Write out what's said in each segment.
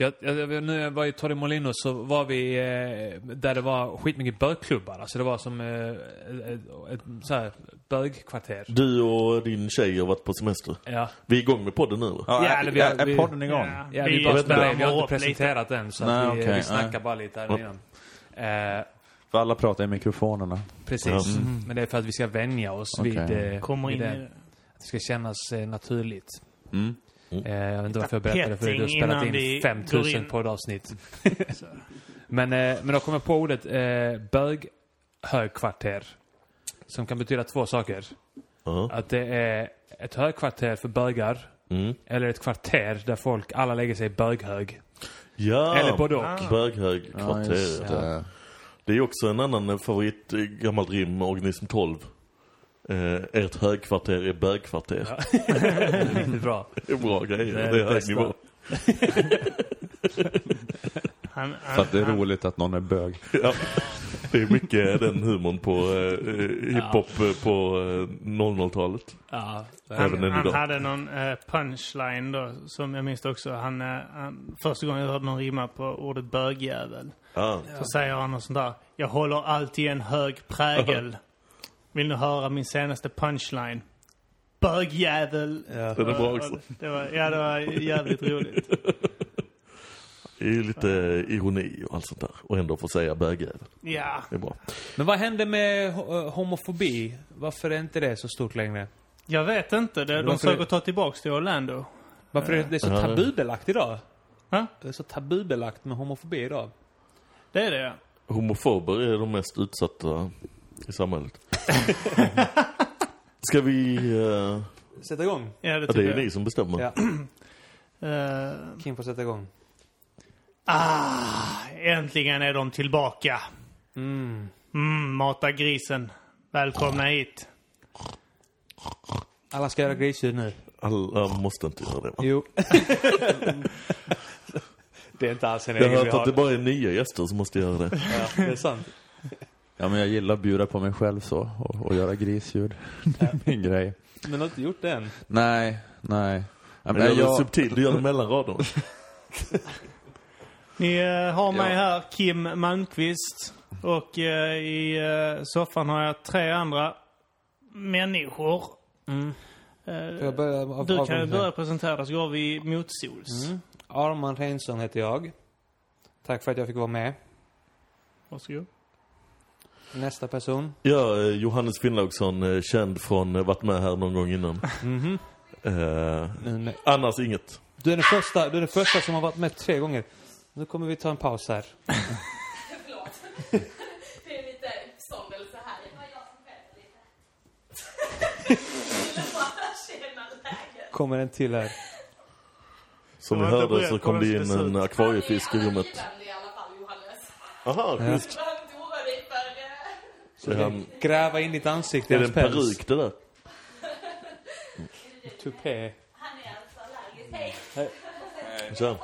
Jag, jag, nu jag var i Torremolinos så var vi eh, där det var skitmycket bögklubbar. Alltså det var som eh, ett, ett så här bögkvarter. Du och din tjej har varit på semester. Ja. Vi är igång med podden nu? Ja, Ja, eller vi har- är, vi- är podden igång? Ja. Ja, Vi vi, bara spelar, vi har inte upp lite. presenterat den så Nej, vi, okej, vi snackar nej. bara lite här innan. Eh, För alla pratar i mikrofonerna. precis. Ja. Men det är för att vi ska vänja oss Okej. vid, eh, Kommer vid in det. Att det ska kännas eh, naturligt. Mm. Eh, jag vet inte varför jag berättade för dig. Du har spelat in går 5000 in. poddavsnitt. men, eh, men då kom jag på ordet eh, böghögkvarter. Som kan betyda två saker. Ja. Att det är ett högkvarter för bögar. Mm. Eller ett kvarter där folk, alla lägger sig böghög. Ja, Eller både och. Ah. Böghög Ja, det. Det är också en annan favorit, eh, gammalt rim, Organism 12. Eh, ert högkvarter är bögkvarter. Riktigt bra. Det är bra grejer, Det det är är, det hög bästa. nivå. Han, För att det är han- roligt att någon är bög. Ja. Det är mycket den humorn på eh, eh, hiphop eh, på eh, 00-talet. Ja, Även Han, än han hade någon eh, punchline då, som jag minns också. Han, eh, han, första gången jag hörde någon rimma på ordet bögjävel. Ja. Så säger han något sånt där. Jag håller alltid en hög prägel. Vill du höra min senaste punchline? Bögjävel. Ja. Den är bra också. Det var, ja, det var jävligt roligt. Det är ju lite ironi och allt sånt där. Och ändå få säga bögjävel. Ja. Det är bra. Men vad hände med eh, homofobi? Varför är inte det så stort längre? Jag vet inte. Det, de Varför försöker det- ta tillbaks till Orlando. Varför är det så tabubelagt idag? Va? Det är så tabubelagt med homofobi idag. Det är det ja. Homofober är de mest utsatta i samhället. Ska vi... eh, Sätta igång. Ja, det ja, det är jag. ni som bestämmer. Ja. Eh, Kim får sätta igång. ah, äntligen är de tillbaka. Mm. Mm, mata grisen. Välkomna hit. Alla ska göra grisljud nu. Alla måste inte göra det va? Jo. det är inte alls en Jag har hört att det bara är nya gäster som måste göra det. Ja, det är sant. Ja, men jag gillar att bjuda på mig själv så. Och, och göra grisljud. Det är min grej. Men du har inte gjort det än. Nej, nej. Men men gör det jag, subtilt, du gör det mellan raderna. Ni eh, har mig Ja. här, Kim Malmqvist. Och eh, i eh, soffan har jag tre andra människor. Mm. Jag börjar av, du kan ju börja presentera dig så går vi motsols. Mm. Arman Reinsson heter jag. Tack för att jag fick vara med. Varsågod. Nästa person. Ja, eh, Johannes Finnlaugsson, eh, känd från, eh, varit med här någon gång innan. Mhm. Eh, Nu- nu- annars inget. Du är, den första, du är den första som har varit med tre gånger. Nu kommer vi ta en paus här. Förlåt. Det är lite uppståndelse här. Det var jag som skämde lite. Jag ville bara känna läget. Kommer en till här. Som ni hörde så kom det in en akvariefisk i rummet. Han är i alla fall, Johannes. Aha, Ja. just. Var inte orolig för... eh, Så han, Gräva in ditt ansikte i är det hans en päls. peruk det där? Tupé. Han är alltså allergisk. Hej. Nu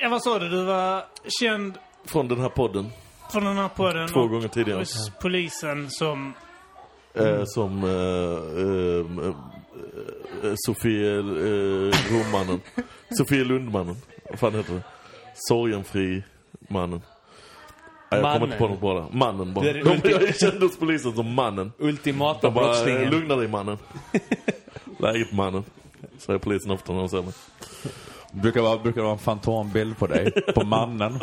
Ja, vad sa du? Du var känd från den här podden. från den här podden. Två gånger tidigare. Hos polisen som... Eh, som eh, eh, eh, Sofie eh, Romannen. Sofie Lundmannen. Vad fan heter det? Sorgenfri mannen. Nej, jag kommer inte på Mannen. något bra där. Mannen bara. Du är De, ulti- jag är känd hos polisen som mannen. Ultimata De bara, eh, brottslingen. lugna dig mannen. Läget mannen. Säger polisen ofta när de ser mig. brukar vara, brukar vara en fantombild på dig, på mannen.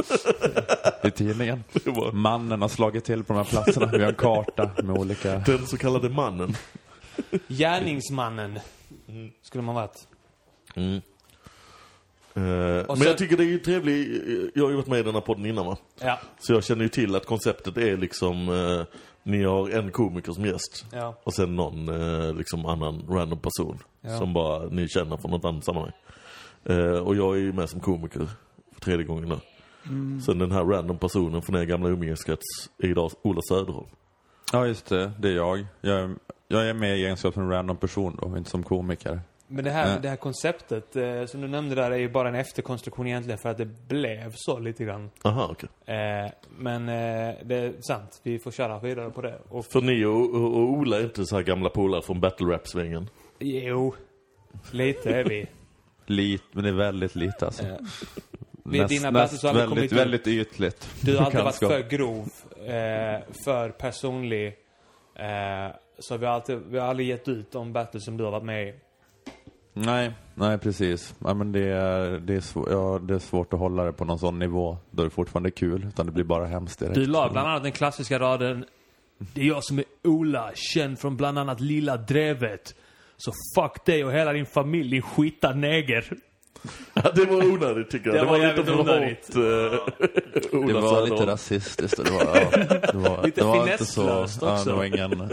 I tidningen. Det Mannen har slagit till på de här platserna. Vi har en karta med olika... den så kallade mannen. Gärningsmannen. Skulle man varit. Mm. Eh, men sen- jag tycker det är ju trevligt. Jag har ju varit med i den här podden innan va? Ja. Så jag känner ju till att konceptet är liksom, eh, ni har en komiker som gäst. Ja. Och sen någon eh, liksom annan random person. Ja. Som bara ni känner från något annat sammanhang. Eh, och jag är ju med som komiker för tredje gången nu. Mm. Sen den här random personen från er gamla umgängeskrets är idag Ola Söderholm. Ja, just det. Det är jag. Jag är, jag är med i egenskap som en random person då, inte som komiker. Men det här, det här konceptet eh, som du nämnde där är ju bara en efterkonstruktion egentligen för att det blev så lite grann. Aha, okej. Eh, men eh, det är sant, vi får köra vidare på det. Och För ni och, och, och Ola är inte så här gamla polare från battle rap-svängen? jo, lite är vi. Lite, men det är väldigt lite alltså. Vid dina battles har aldrig väldigt, kommit ut. väldigt ytligt. Du har alltid varit för grov, eh, för personlig. Eh, så vi har, alltid, vi har aldrig gett ut de battles som du har varit med i. Nej, nej precis. Ja, men det, är, det, är svår, ja, det är svårt att hålla det på någon sån nivå då det fortfarande är kul, utan det blir bara hemskt direkt. Du la bland annat den klassiska raden Det är jag som är Ola, känd från bland annat Lilla Drevet. Så fuck dig och hela din familj, din skita neger. Ja, det var onödigt tycker jag. Det Det, var var, lite onödigt. Uh, Det var lite rasistiskt det var, ja, det var, Lite det var inte så, finesslöst ja, också. det var ingen,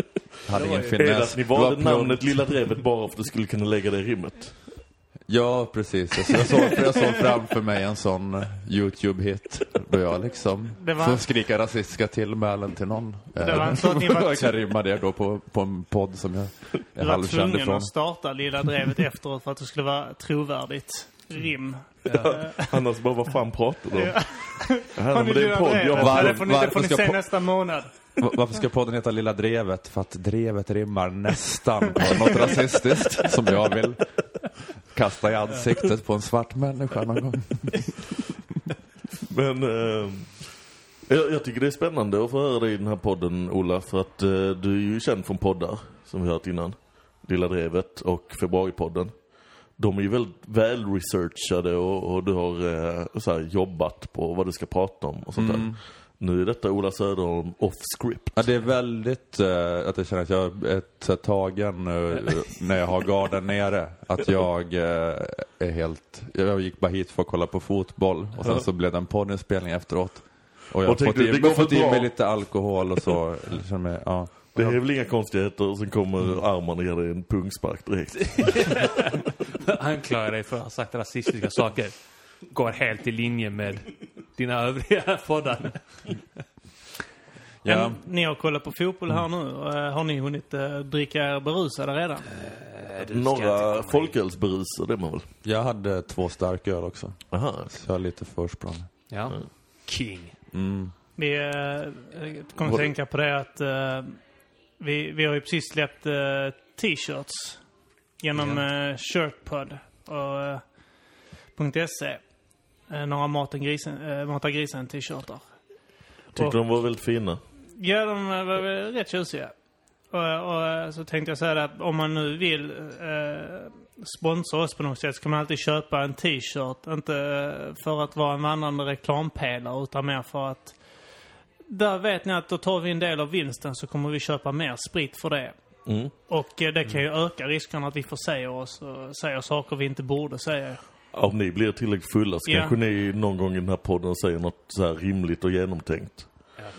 hade ingen Eller finess. att ni Det var valde namnet Lilla Drevet bara för att du skulle kunna lägga det i rimmet. Ja, precis. Jag, jag, såg, jag såg framför mig en sån eh, YouTube-hit då jag liksom Det var- får skrika rasistiska tillmälen till någon. Det var inte så att ni var- jag kan rimma det då på, på en podd som jag är Du var halvkänd tvungen ifrån. att starta Lilla Drevet efteråt för att det skulle vara trovärdigt. Rim. Annars bara, vad fan pratar du om? Ja. Ja, Har ni det är Lilla en podd. Drevet? Jag Ja, bara, det får ni, det varför får ni ska se nästa månad. Va- Varför ska podden heta Lilla Drevet? För att drevet rimmar nästan på något rasistiskt som jag vill kasta i ansiktet på en svart människa någon gång. Men eh, jag, jag tycker det är spännande att få höra dig i den här podden, Ola. För att eh, du är ju känd från poddar, som vi hört innan. Lilla Drevet och Februaripodden. De är ju väldigt väl researchade och, och du har eh, så här, jobbat på vad du ska prata om och sånt där. Nu är detta Ola Söderholm off script. Ja, det är väldigt, eh, att jag känner att jag är så tagen eh, när jag har garden nere. Att jag eh, är helt, jag gick bara hit för att kolla på fotboll och sen så blev det en poddinspelning efteråt. Och jag har fått du, i, fått i mig lite alkohol och så. känner mig, ja. Det är väl inga konstigheter och sen kommer Arman och ger dig en pungspark direkt. Anklagar dig för att ha sagt rasistiska saker. Går helt i linje med dina övriga poddar. Ja. Men Ni har kollat på fotboll här nu. Eh, Har ni hunnit eh, dricka er berusade redan? Några folkölsberusade är man väl? Jag hade två starköl också. Aha. Så jag har lite försprång. Ja. King. Mm. Vi eh, kommer Vad- tänka på det att eh, vi, vi har ju precis släppt t-shirts genom eh, Shirtpod och .se. Eh, några Maten grisen, eh, Mata grisen t-shirtar. Tyckte de var väldigt fina. Ja, de var väl rätt tjusiga. Och, och eh, så tänkte jag säga det att om man nu vill eh, sponsra oss på något sätt så kan man alltid köpa en t-shirt. Inte eh, för att vara en vandrande reklampelare utan mer för att där vet ni att då tar vi en del av vinsten så kommer vi köpa mer sprit för det. Mm. Och eh, det kan ju öka risken att vi försäger oss och säger saker vi inte borde säga. Om ni blir tillräckligt fulla så Ja. kanske ni någon gång i den här podden säger något så här rimligt och genomtänkt.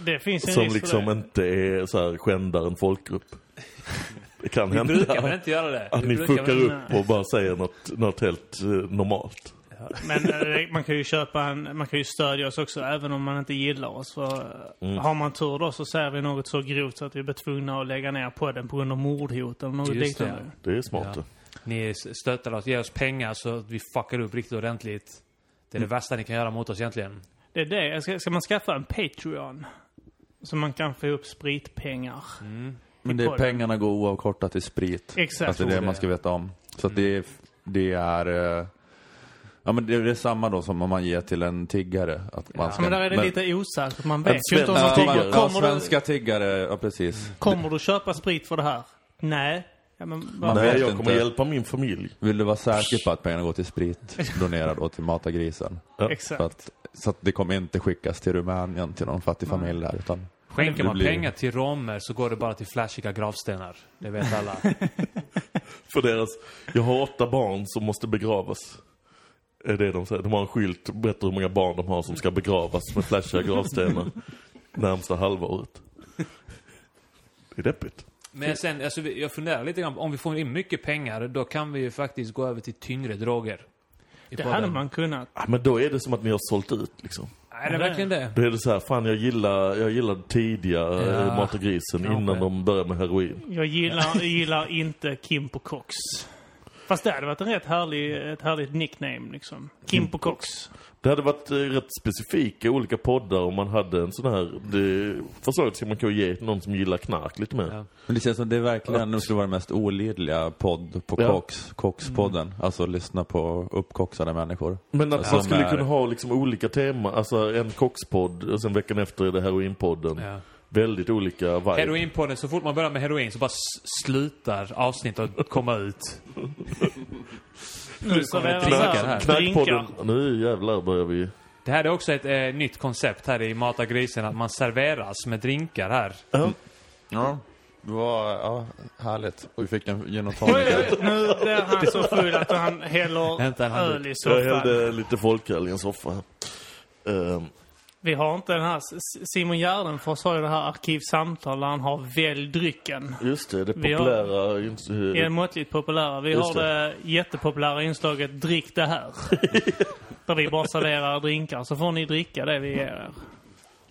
Det finns en Som risk liksom för det. inte är så här skändar en folkgrupp. Det kan Vi brukar väl hända inte göra det? att Vi ni brukar fuckar väl- upp och bara säger något, något helt eh, normalt. Men eh, man kan ju köpa en, man kan ju stödja oss också även om man inte gillar oss. För Mm. har man tur då så säger vi något så grovt så att vi blir tvungna att lägga ner podden på grund av mordhot eller något Just det. liknande. Det är smart Ja. Ni stöttar oss, ger oss pengar så att vi fuckar upp riktigt ordentligt. Det är det värsta ni kan göra mot oss egentligen. Det är det. Ska, ska man skaffa en Patreon? Så man kan få upp spritpengar. Men det, pengarna går oavkortat till sprit. Exakt. Alltså det är det man ska veta om. Så att det, är- det är... eh, Ja men det är samma då som om man ger till en tiggare. Att man ska, Men där är det men- lite osäkert. Man vet En ju inte om Ja, kommer, tiggare. man, ja, du, svenska tiggare, ja precis. kommer du köpa sprit för det här? Nej. Ja, men, Man Nej, jag kommer inte. hjälpa min familj. Vill du vara säker på att pengarna går till sprit, donera då till Mata grisen. Ja. Exakt. Så att, så att det kommer inte skickas till Rumänien till någon fattig familj där utan Skänker man blir- pengar till romer så går det bara till flashiga gravstenar. Det vet alla. För deras, jag har åtta barn som måste begravas. Är det de säger. De har en skylt, berättar hur många barn de har som ska begravas med flashiga gravstenar närmsta halvåret. Det är deppigt. Men sen, alltså, jag funderar lite grann, om vi får in mycket pengar, då kan vi ju faktiskt gå över till tyngre droger. I det podden. hade man kunnat. Ja, men då är det som att ni har sålt ut liksom. Är det verkligen det? Då är det så här, fan jag gillar, jag gillar tidiga Ja. ja. Mat och grisen innan de börjar med heroin. Jag gillar, jag gillar inte Kim på Cox. Fast det hade varit en rätt härlig, ett härligt nickname liksom. Kimpo Cox. Det hade varit eh, rätt specifika olika poddar om man hade en sån här... Det, förslaget ska man kunna ge till någon som gillar knark lite mer. Ja. Men det känns som det är verkligen nu skulle vara den mest olidliga podd på Ja. Cox, Cox-podden. Alltså lyssna på uppkoxade människor. Men att Som man skulle är- kunna ha liksom olika teman, alltså en kockspodd och sen veckan efter är det heroinpodden. Ja. Väldigt olika vibe. Heroinpodden, så fort man börjar med heroin så bara slutar avsnittet att komma ut. Nu serveras drinkar här här. drinkar. Knarkpodden, nu jävlar börjar vi... Det här är också ett eh, nytt koncept här i Mata grisen, att man serveras med drinkar här. Ja. Ja. Det var, ja, härligt. Och vi fick en gin och tonic. nu blir han så full att han häller öl i Jag soffan. hällde lite folköl i en soffa här. Vi har inte den här... Simon Gärdenfors har ju det här arkivsamtal där han har Välj drycken. just det, det har- populära... Det är måttligt populära. Vi Just har det jättepopulära inslaget Drick det här. där vi bara serverar drinkar. Så får ni dricka det vi ger er.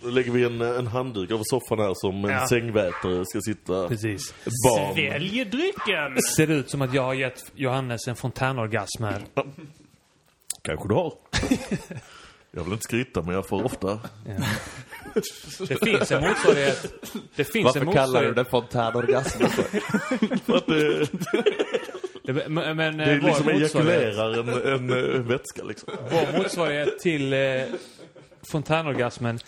Då lägger vi en, en handduk över soffan här som en Ja. sängvätare ska sitta. Precis. Ett barn. Svälj drycken! Ser ut som att jag har gett Johannes en fontänorgasm här. Kanske du har. jag vill inte skryta men jag får ofta. Det finns en motsvarighet. Det finns en Varför kallar du motsvarighet. det fontänorgasm? För att det, Det, men men det är eh, liksom motsvarighet, ejakulerar en, en, eh, vätska liksom. vår motsvarighet till eh, fontänorgasmen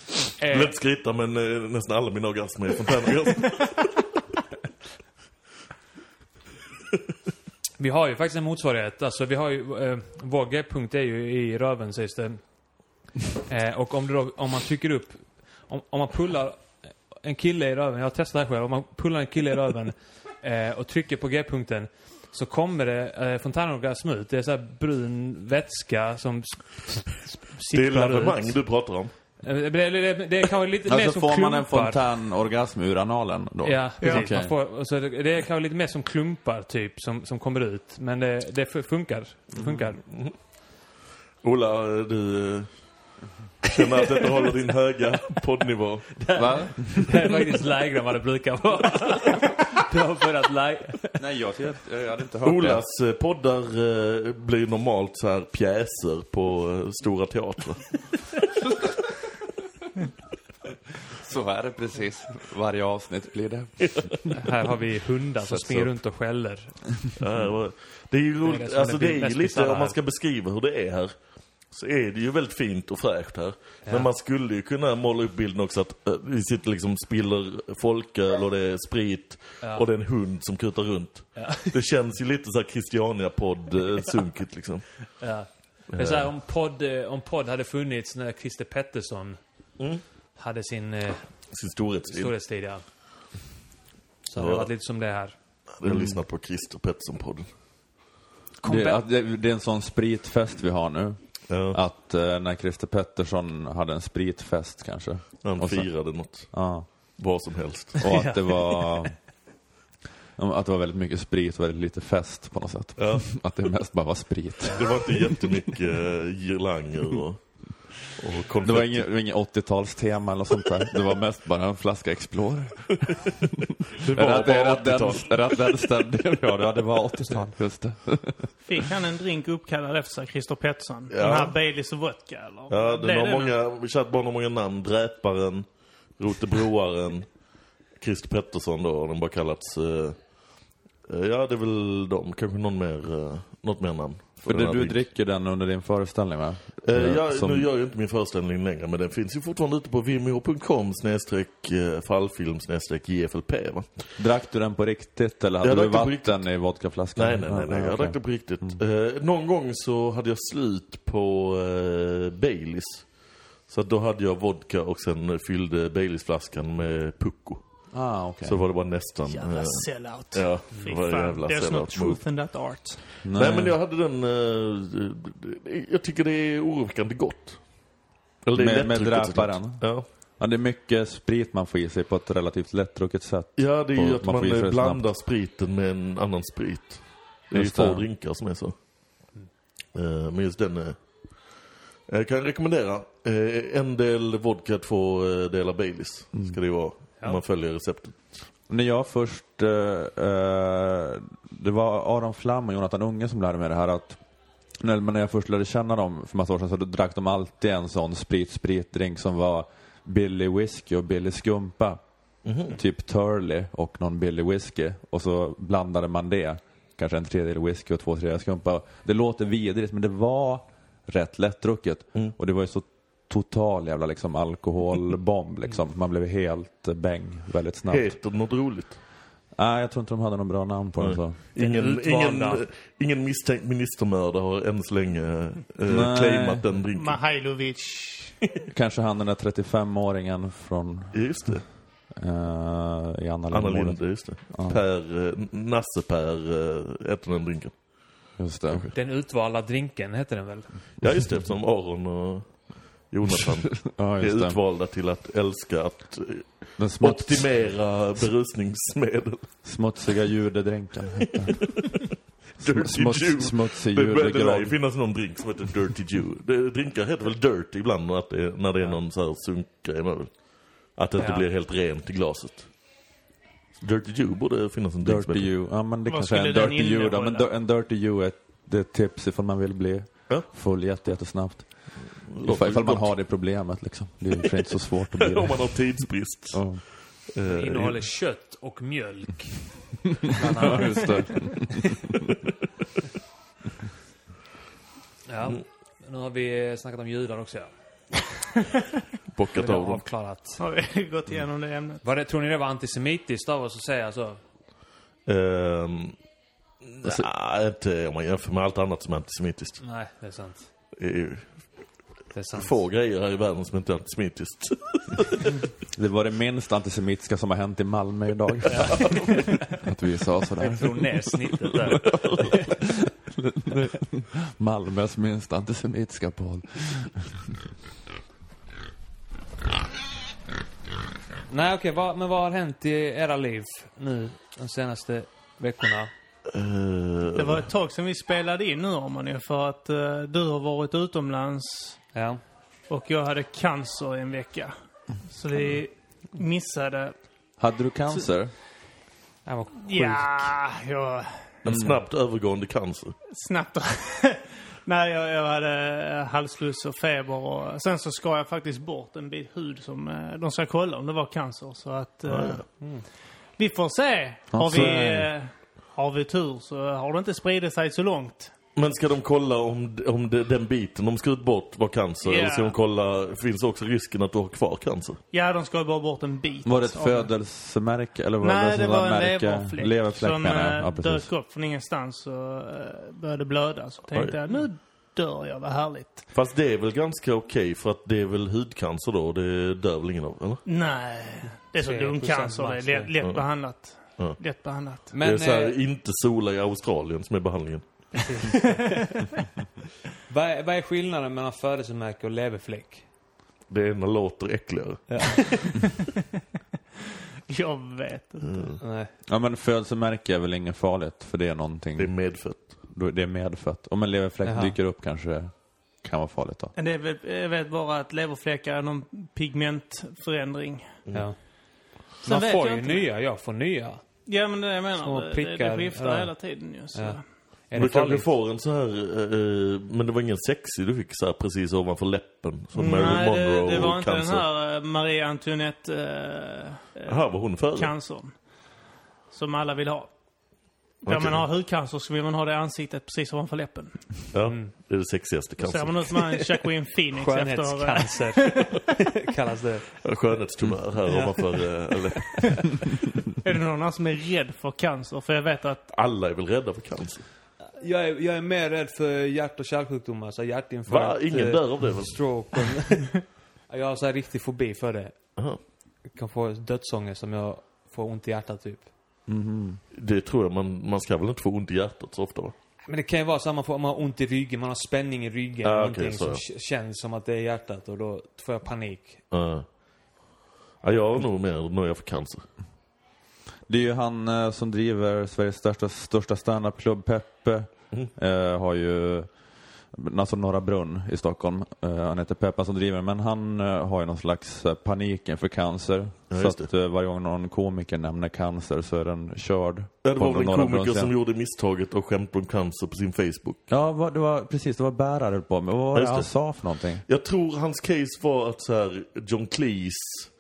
Jag vill är... inte skryta men eh, nästan alla mina orgasmer är fontänorgasmer. Vi har ju faktiskt en motsvarighet. Alltså vi har ju... Eh, vår G-punkt är ju i röven sägs det. Eh, och om, du då, om man trycker upp... Om, om man pullar en kille i röven, jag har testat det här själv. Om man pullar en kille i röven eh, och trycker på G-punkten så kommer det eh, fontänorgasm ut. Det är så här brun vätska som s- s- Det är sipprar lavemang ut. du pratar om. Eh, Det, det, det, det är kanske lite mer Alltså som får man en klumpar. fontänorgasm ur analen då? Ja, precis. Okej. Man får, så det, det är kanske lite mer som klumpar typ som, som kommer ut. Men det, det funkar. Det funkar. Ola, du eh, känner att detta håller din höga poddnivå. Va? Det är faktiskt lägre än vad det brukar vara. Du har börjat lägre. Nej, jag, jag, jag hade inte hört Olas eh, poddar eh, blir normalt så här pjäser på eh, stora teatrar. det. Så är det precis. Varje avsnitt blir det. Här har vi hundar som springer runt och skäller. Det det är ju Det är det roligt, alltså det det är ju lite, om man ska beskriva hur det är här. Så är det ju väldigt fint och fräscht här. Men man skulle ju kunna måla upp bilden också att eh, vi sitter liksom spiller folköl och det är sprit och det är en hund som kutar runt. Det känns ju lite så här Christiania-podd-sunkigt liksom. Ja. Det är så här, om podd, eh, om podd hade funnits när Christer Pettersson hade sin eh, Sin storhetstid. storhetstid, ja. Så hade det Ja. varit lite som det här. Jag har lyssnat på Christer Pettersson-podden. Det, det, det är en sån spritfest vi har nu. Ja, Att eh, när Christer Pettersson hade en spritfest kanske. han och firade något. Ja. Vad som helst. Och att det var... Att det var väldigt mycket sprit och väldigt lite fest på något sätt. Ja. Att det mest bara var sprit. Det var inte jättemycket uh, girlanger och. Det var inget, inget 80-talstema eller sånt där. Det var mest bara en flaska Explorer. det var Är det- bara det den- 80-tal. är det den stämde? Ja, det- ja, det var 80-tal. Just det. Fick han en drink uppkallad efter sig, Christer Pettersson? Ja. Den här Baileys och vodka eller? Ja, den har många, vi kört bara många namn. Dräparen, Rotebroaren, Christer Pettersson då, har den bara kallats. eh, eh, ja, det är väl de. Kanske någon mer, uh, något mer namn. För den det, du dricker den under din föreställning va? Eh, ja, Som- Nu gör jag inte min föreställning längre, men den finns ju fortfarande ute på vimeo.com snedstreck eh, fallfilm snedstreck JFLP va? Drack du den på riktigt eller hade Jag du den vatten i vodkaflaskan? Nej, nej, nej, nej. jag okej. drack det på riktigt. Eh, någon gång så hade jag slut på eh, Baileys. Så då hade jag vodka och sen fyllde Baileysflaskan med Pucko. Ah, okej. Så var det bara nästan... Jävla eh, sellout. ja, Fy det var fan. jävla There's no sellout move. truth in that art. Nej. men jag hade den... eh, jag tycker det är oroväckande gott. Eller det är Med- med lättdrucket såklart. dräparen? Ja. Ja, det är mycket sprit man får i sig på ett relativt lättdrucket sätt. ja, det är ju Och att man man, får i sig eh, det blandar spriten med en annan sprit. Det är ju Just få det. drinkar som är så. Eh, men just den... eh, Jag kan rekommendera. Eh, En del vodka, två eh, delar Baileys. Mm. Ska det ju vara. Om man följer receptet. När jag först, eh, eh, det var Aron Flam och Jonathan Unge som lärde mig det här att när, men när jag först lärde känna dem för massa år sedan så drack de alltid en sån sprit-sprit-drink som var billig whisky och billig skumpa. Typ Turley och någon billig whisky. Och så blandade man det. Kanske en tredjedel whisky och två tredjedelar skumpa. Det låter vidrigt men det var rätt lättdrucket. Och det var ju så total jävla liksom alkoholbomb liksom. Man blev helt bäng väldigt snabbt. Heter det något roligt? Nej, jag tror inte de hade någon bra namn på den så. Ingen, ingen, ingen misstänkt ministermördare har än så länge eh, claimat den drinken. Mahailovic. Kanske han den där 35-åringen från Just det. uh, i Anna Anna Lindh. Linde, just det. Per, eh, Nasse-Per uh, äter den drinken. Just det. Den utvalda drinken heter den väl? Ja, just det. Eftersom Aron och Jonathan Ja, är det. utvalda till att älska att eh, Den smuts, optimera berusningsmedel. smutsiga judedrinken. Dirty Smuts, Jew. smutsig Det bör det lär ju finnas någon drink som heter Dirty Jew. Det, drinkar heter väl Dirty ibland att det, är- när det är någon så här sunkgrej. Att det inte Ja. blir helt rent i glaset. Dirty Jew borde finnas en drink Dirty you. Ja, men det Vad kanske är en dirty you då. Men en dirty det är ett tips ifall man vill bli Ja. full jätte, jättesnabbt. Ifall, ifall man har det problemet liksom. Det är inte så svårt att bli Om det. man har tidsbrist. Ja, Eh, Innehåller kött och mjölk. Bland Ja, annat. just det. Ja. Nu har vi snackat om judar också. Ja. bockat Det av dem. avklarat. Har vi gått igenom det ämnet? Var det, tror ni det var antisemitiskt av oss att säga så? Ehm, nej, inte om man jämför med allt annat som är antisemitiskt. Nej, det är sant. Det är ju Det är sant. få grejer här i världen som inte är antisemitiskt. Det var det minst antisemitiska som har hänt i Malmö idag. Att vi sa sådär. Drog ner snittet där. Malmös minst antisemitiska podd. Nej, okej. vad, men vad har hänt i era liv nu de senaste veckorna? Eh, Det var ett tag sedan vi spelade in nu Arman ju, för att eh, du har varit utomlands Ja. och jag hade cancer i en vecka. Så vi missade... Hade du cancer? Jag var sjuk. Ja, jag... En snabbt övergående cancer. Snabbt. Nej, jag, jag hade eh, halsfluss och feber och sen så skar jag faktiskt bort en bit hud som eh, de ska kolla om det var cancer. Så att eh, vi får se. Har Alltså, vi, har vi tur så har det inte spridit sig så långt. Men ska de kolla om, om det, den biten de skurit bort var cancer? Ja. Eller ska de kolla, finns också risken att du har kvar cancer? Ja, de skar bara bort en bit. Var det ett av- födelsemärke? Eller var Nej, det, det var en märke? leverfläck, Leverfläck som eh, Ja, precis. dök upp från ingenstans och eh, började blöda. Så tänkte Oj. jag, nu dör jag, vad härligt. Fast det är väl ganska okej för att det är väl hudcancer då och det dör väl ingen av, eller? Nej, det är så 3% lungcancer. Det är lätt, lätt Ja. behandlat. Ja. Lätt behandlat. det är Men så här, eh, inte sola i Australien som är behandlingen. Vad, är, vad är skillnaden mellan födelsemärke och leverfläck? Det ena låter äckligare. Jag vet inte. Nej. Ja men födelsemärke är väl inget farligt för det är någonting, Det är medfött. det är medfött. Om en leverfläck Jaha. dyker upp kanske kan vara farligt då. Men Det är väl, jag vet bara att leverfläckar är någon pigmentförändring. Ja. Sen Man får jag ju inte. nya, jag får nya. Ja, men det jag menar. Det, det skiftar ja. hela tiden ju. Så. Ja. Är Du det farligt? får en så här, eh, men det var ingen sexig du fick så här precis ovanför läppen. Som Nej, Marilyn det, Monroe det var inte cancer. den här eh, Marie Antoinette eh, eh, Här var hon före. cancern. Som alla vill ha. Där Okej. man har hudcancer så vill man ha det i ansiktet precis ovanför läppen. Ja, Mm. det är det sexigaste Ser cancer. man ut som en Jacqueline Phoenix efter... eh, Skönhetscancer. Kallas det. Skönhetstumör här ovanför eh, läppen. Är det någon här som är rädd för cancer? För jag vet att... Alla är väl rädda för cancer? Jag är, jag är mer rädd för hjärt och kärlsjukdomar, så hjärtinfarkt. Va? Ingen eh, dör av det väl? Stroke. jag har så här riktig fobi för det. Aha. Jag kan få dödsångest om jag får ont i hjärtat typ. Det tror jag man, man ska väl inte få ont i hjärtat så ofta va? Men det kan ju vara så att man får, man har ont i ryggen, man har spänning i ryggen. Ah, någonting så som känns som att det är hjärtat och då får jag panik. Uh. Ja, jag har nog mer nöja för cancer. Det är ju han eh, som driver Sveriges största, största standupklubb, Peppe. Mm. Eh, har ju alltså Norra Brunn i Stockholm. Eh, han heter Peppan som driver men han eh, har ju någon slags eh, panik inför cancer. Ja, så att eh, varje gång någon komiker nämner cancer så är den körd. Ja, det var väl en komiker Brunn-scen. som gjorde misstaget och skämt om cancer på sin Facebook. Ja, vad- det var precis, det var bärare på mig. Vad var Ja, det han sa för någonting? Jag tror hans case var att så här, John Cleese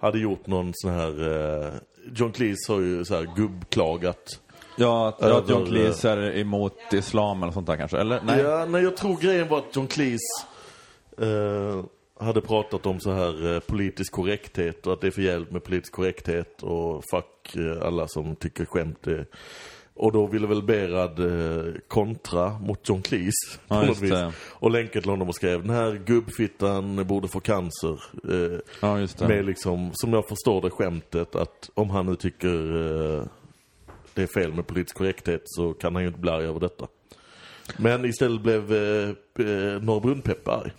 hade gjort någon sån här... John Cleese har ju så här gubbklagat. Ja, att, Över, att John Cleese är emot islam eller sånt där kanske? Eller? Nej. Ja, nej, jag tror grejen var att John Cleese eh, hade pratat om så här eh, politisk korrekthet och att det är för jävligt med politisk korrekthet och fuck eh, alla som tycker skämt är... Och då ville väl Berad eh, kontra mot John Cleese på Ja, något vis. det. Och länkade till honom och skrev den här gubbfittan borde få cancer. Eh, Ja, med liksom, som jag förstår det skämtet, att om han nu tycker eh, det är fel med politisk korrekthet så kan han ju inte bli arg över detta. Men istället blev eh, eh, Norra Brunn-Peppe arg.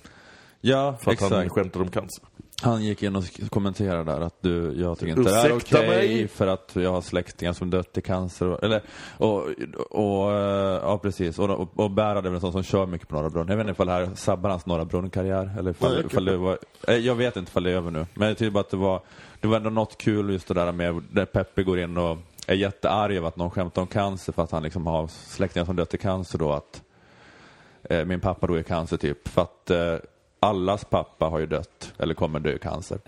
Ja, För att han exakt. skämtade om cancer. Han gick in och kommenterade där att du, jag tycker inte det är okej mig? för att jag har släktingar som dött i cancer. och- Eller, och, och, eh, ja precis. Och, och, och Bärad är väl en sån som kör mycket på Norra Brunn. Jag vet inte ifall det här sabbar hans Norra Brunn-karriär. Eller ifall, Nej, ifall det var, eh, jag vet inte ifall det är över nu. Men jag tycker bara att det var, det var ändå något kul just det där med när Peppe går in och är jättearg över att någon skämtar om cancer för att han liksom har släktingar som dött i cancer då. Att eh, min pappa dog i cancer typ. För att eh, allas pappa har ju dött, eller kommer dö i cancer.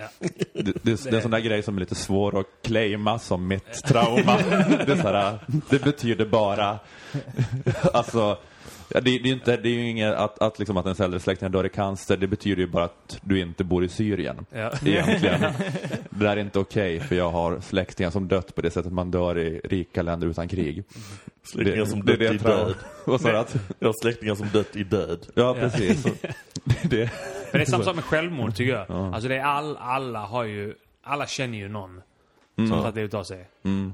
Det, det, det är en sån där grej som är lite svår att claima som mitt trauma. det, här, det betyder bara, alltså, ja, det, det är inte, det är ju inget att, att, liksom att ens äldre släktingar dör i cancer, det betyder ju bara att du inte bor i Syrien. Ja. Egentligen. Det där är inte okej, för jag har släktingar som dött på det sättet man dör i rika länder utan krig. Släktingar som det är dött det i död. Vad sa du? att- Jag har släktingar som dött i död. Ja, precis. det, Men det är samma sak med självmord tycker jag. Alltså det är all, alla har ju, alla känner ju någon som tagit livet av sig. mm,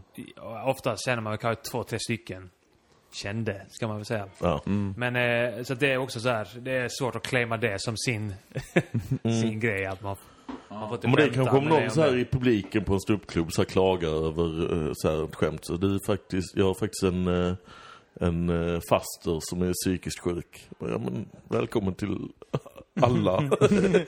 Ofta känner man kanske två, tre stycken. Kände, ska man väl säga. Ja. Men eh, så det är också så här, det är svårt att claima det som sin, sin grej. Att man, man får inte Men det kanske om någon det så här i publiken på en ståuppklubb så här klagar över eh, så här ett skämt. Så det är faktiskt, jag har faktiskt en, eh, en eh, faster som är psykiskt sjuk. Ja, men, välkommen till alla.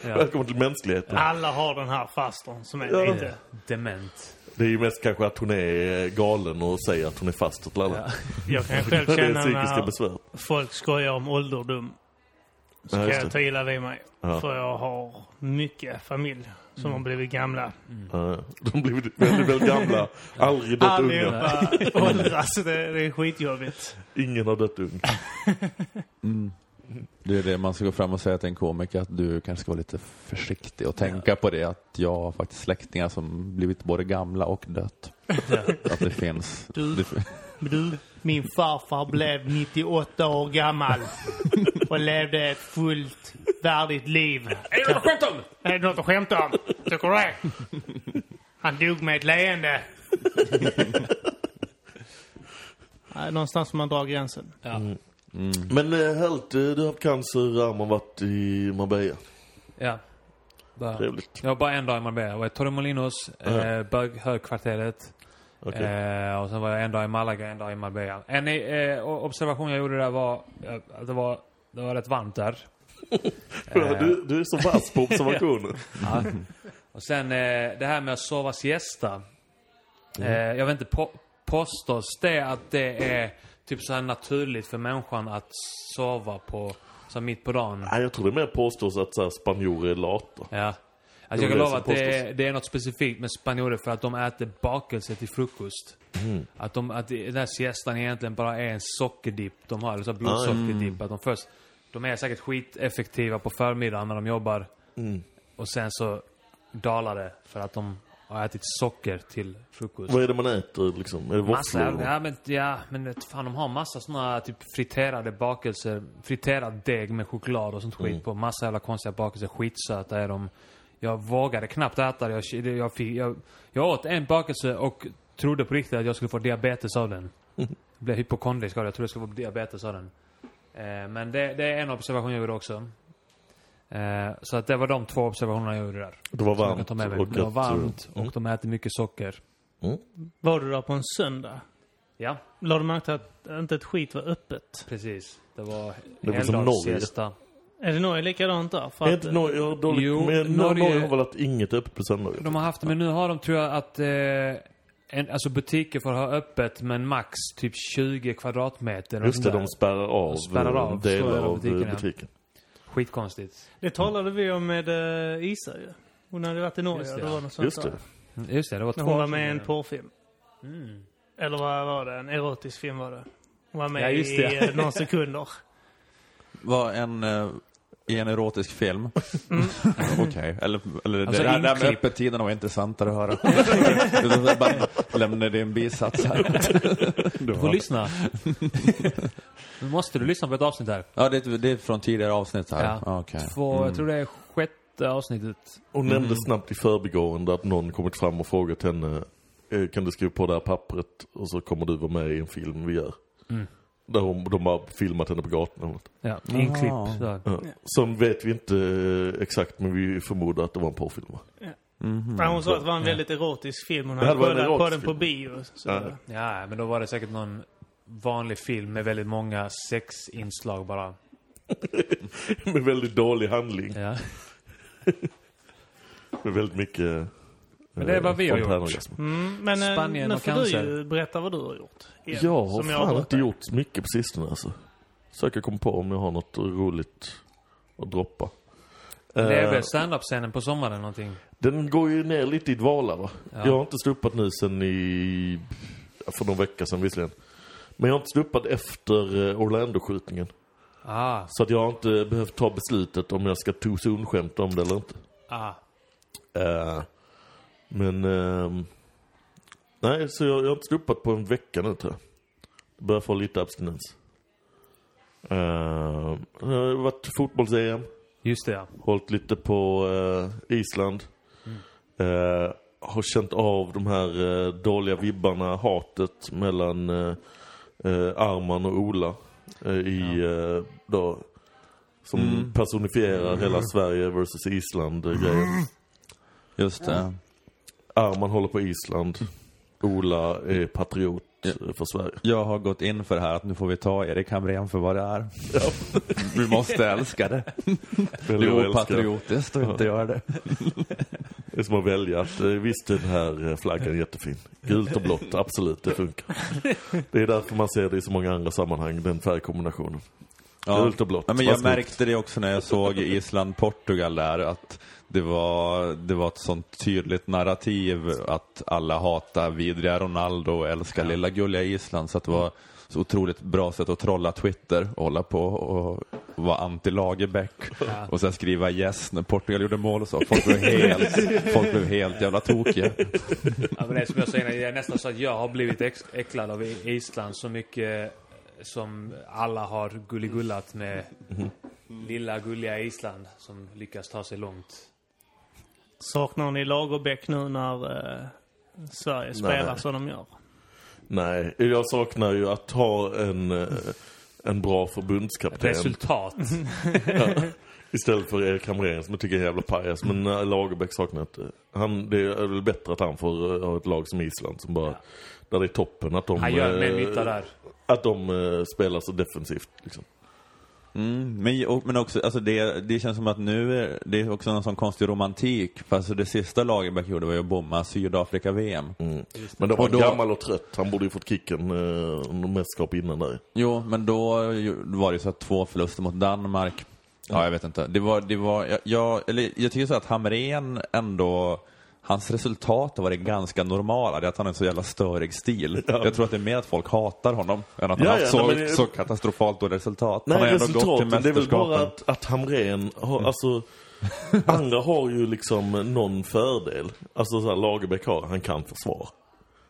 välkommen till mänskligheten. Alla har den här fastern som är Ja. lite... Dement. Det är ju mest kanske att hon är galen och säger att hon är faster till alla. Ja. Jag kan själv känna när besvär. folk skojar om ålderdom. Så Ja, kan jag ta illa vid mig. Ja. För jag har mycket familj som har blivit gamla. Ja, de blir väldigt, väldigt gamla. Aldrig dött unga. Allihopa åldras. Det, det är skitjobbigt. Ingen har dött ung. Det är det man ska gå fram och säga till en komiker att du kanske ska vara lite försiktig och tänka på det att jag har faktiskt släktingar som blivit både gamla och dött. Att det finns. Du. Det, Du, min farfar blev 98 år gammal och levde ett fullt värdigt liv. Är det något att skämta om? Är det något att skämta om? Tycker du det? Han dog med ett leende. Någonstans får man dra gränsen. Ja. Men eh, helt, eh, du har haft cancer, Arman varit i Marbella. ja. Bara, Trevligt. jag var bara en dag i Marbella. Jag var i Torremolinos, eh, böghögkvarteret. Okej. Eh, och sen var jag en dag i Malaga, en dag i Marbella. En eh, observation jag gjorde där var eh, att det var, det var rätt varmt där. Du, du är så vass på observationer. Ja. Och sen eh, det här med att sova siesta. Eh, jag vet inte, på, påstås det att det är typ så här naturligt för människan att sova på, så här mitt på dagen? Nej, jag tror det mer påstås att så här, spanjorer är lata. Ja. Alltså jag kan lova att det är, det är något specifikt med spanjorer för att de äter bakelse till frukost. Mm. Att, de, att den här siestan egentligen bara är en sockerdipp de har, eller så här blodsockerdipp. Att de först, de är säkert skiteffektiva på förmiddagen när de jobbar. Mm. Och sen så dalar det för att de har ätit socker till frukost. Vad är det man äter liksom? Är det våfflor? ja men, ja, men vet fan de har massa såna typ friterade bakelser, friterad deg med choklad och sånt skit Mm. på. Massa jävla konstiga bakelser, skitsöta är de. Jag vågade knappt äta det. Jag, jag, fick, jag, jag åt en bakelse och trodde på riktigt att jag skulle få diabetes av den. Jag blev hypokondrisk av det. Jag trodde jag skulle få diabetes av den. Eh, men det, det är en observation jag gjorde också. Eh, så att det var de två observationerna jag gjorde där. Det var varmt. ta med mig. och Det var varmt mm. och de äter mycket socker. Var du där på en söndag? Ja, La du märke till att inte ett skit var öppet? precis. Det var helgdagssiesta. Är det Norge likadant där? För Är att, Norge, jag har dåligt, Jo, men Norge, Norge- har väl att inget öppet på söndagar? De har haft det, men nu har de tror jag att eh, en, alltså butiker får ha öppet men max typ 20 kvadratmeter. och Just det, de spärrar av, Spärrar av eh, delar av butiken, butiken. ja. Skitkonstigt. det talade vi om med uh, Isa ju. Hon hade varit i Norge. Just det, det ja. var något sånt Just det. där. Mm, Just det, det var två hon var med i en porrfilm. Mm. Eller vad var det? En erotisk film var det. Hon var med Ja, just i det. några sekunder. Var en, eh, i en erotisk film? Okej. Eller, eller Alltså, det här, det här med öppettiderna var intressantare att höra. Jag bara lämnade din bisats här. Du får lyssna. nu måste du lyssna på ett avsnitt här. Ja, det, är- det är från tidigare avsnitt här. Ja. Okej. Två, jag tror det är sjätte avsnittet. Hon nämnde snabbt i förbigående att någon kommit fram och frågat henne eh, Kan du skriva på det här pappret och så kommer du vara med i en film vi gör. Mm. Där hon, de har filmat henne på gatan. Ja, inklipp. Så. Ja. Sen vet vi inte eh, exakt men vi förmodar att det var en porrfilm va? Mhm. Men hon sa att det var en väldigt erotisk film. Hon hade kollat på den på bio. Så. Ja. Ja, men då var det säkert någon vanlig film med väldigt många sexinslag bara. Med väldigt dålig handling. Ja. Med väldigt mycket Men det är vad vi har gjort. Mm, men eh, Spanien nu och får cancer. du ju berätta vad du har gjort. Igen, Jag har fan inte gjort mycket på sistone alltså. Söker komma på om jag har något roligt att droppa. Det är Eh, väl stand-up-scenen på sommaren någonting? Den går ju ner lite i dvala va? Ja. Jag har inte stuppat nu sen i... För någon vecka sedan visserligen. Men jag har inte stuppat efter eh, Orlando-skjutningen. Ah, Så att jag har inte behövt ta beslutet om jag ska too soon-skämta om det eller inte. ah. Eh, men... ehm, nej, så jag, jag har inte stuppat på en vecka nu tror jag. Jag börjar få lite abstinens. Uh, det har varit fotbolls-EM. Just det, ja. Hållit lite på eh, Island. Eh, har känt av de här eh, dåliga vibbarna, hatet mellan eh, eh, Arman och Ola. Eh, I, eh, då, som personifierar hela Sverige versus Island-grejen. Just det. Arman håller på Island. Ola är patriot för Sverige. Jag har gått in för det här att nu får vi ta Erik Hamrén för vad det är. Vi måste älska det. Det är opatriotiskt att inte göra det. Det är som att välja att, eh, visst är den här eh, flaggan jättefin. Gult och blått, absolut, det funkar. Det är därför man ser det i så många andra sammanhang, den färgkombinationen. Gult och blått. Ja, men jag märkte det också när jag såg Island-Portugal där att det var, det var ett sånt tydligt narrativ att alla hatar vidriga Ronaldo och älskar lilla gulliga Island. Så det var så otroligt bra sätt att trolla Twitter och hålla på och vara anti Lagerbäck. Ja. Och sen skriva yes när Portugal gjorde mål och så. Folk blev helt, folk blev helt jävla tokiga. ja men det är som jag säger, det är nästan så att jag har blivit äcklad av Island så mycket som alla har gulligullat med lilla gulliga Island som lyckas ta sig långt. Saknar ni Lagerbäck nu när eh, Sverige spelar som de gör? Nej, jag saknar ju att ha en, eh, en bra förbundskapten. Resultat. Istället för Erik Hamrén som jag tycker är en jävla pajas. Men äh, Lagerbäck saknar inte. Han, det är väl bättre att han får eh, ha ett lag som Island som bara... Där det är toppen att de... Han gör mer eh, nytta där. Att de eh, spelar så defensivt liksom. Mm, men, och, men också, alltså det, det känns som att nu är det är också någon sån konstig romantik. För alltså det sista Lagerbäck gjorde var ju att bomma Sydafrika-VM. Mm. Men då var han gammal och trött. Han borde ju fått kicken eh, mästerskap innan där. Jo, men då var det så att två förluster mot Danmark. Ja, jag vet inte. Det var, det var, jag, jag, eller jag tycker så att Hamrén ändå, hans resultat har varit ganska normala. Det är att han har en så jävla störig stil. Jag tror att det är mer att folk hatar honom än att han Ja, har ja, haft så, nej, så katastrofalt dåliga resultat. Nej, han har ändå gått till det är väl bara att, att Hamrén har, alltså... andra har ju liksom någon fördel. Alltså så här, Lagerbäck har, han kan försvar.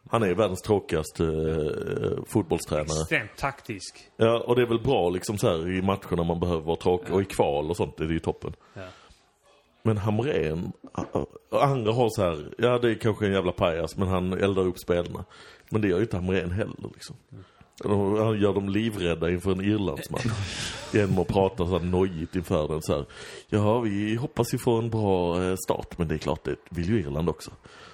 Han är världens tråkigaste eh, fotbollstränare. Extremt taktisk. Ja, och det är väl bra liksom så här i matcherna man behöver vara tråkig. Och i kval och sånt är det ju toppen. Men Hamrén, andra har så här, ja det är kanske en jävla pajas men han eldar upp spelarna. Men det gör ju inte Hamrén heller liksom. Han gör dem livrädda inför en Irlandsmatch. Genom att prata så här nojigt inför den så här. Ja, vi hoppas vi får en bra eh, start, men det är klart, det vill ju Irland också.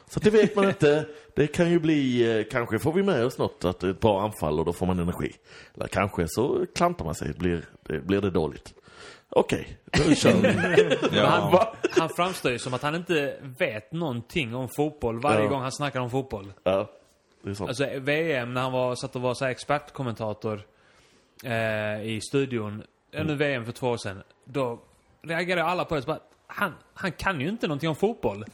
Så det vet man inte. Det kan ju bli, eh, kanske får vi med oss något, att ett bra anfall och då får man energi. Eller kanske så klantar man sig, blir det, blir det dåligt. Okej, då kör vi. Men han, han framstår ju som att han inte vet någonting om fotboll varje Ja. gång han snackar om fotboll. Ja, det är sant. Alltså VM när han var, satt och var så här expertkommentator eh, i studion. Mm. Nu VM för två år sedan. Då reagerade alla på det. Så bara, han, han kan ju inte någonting om fotboll.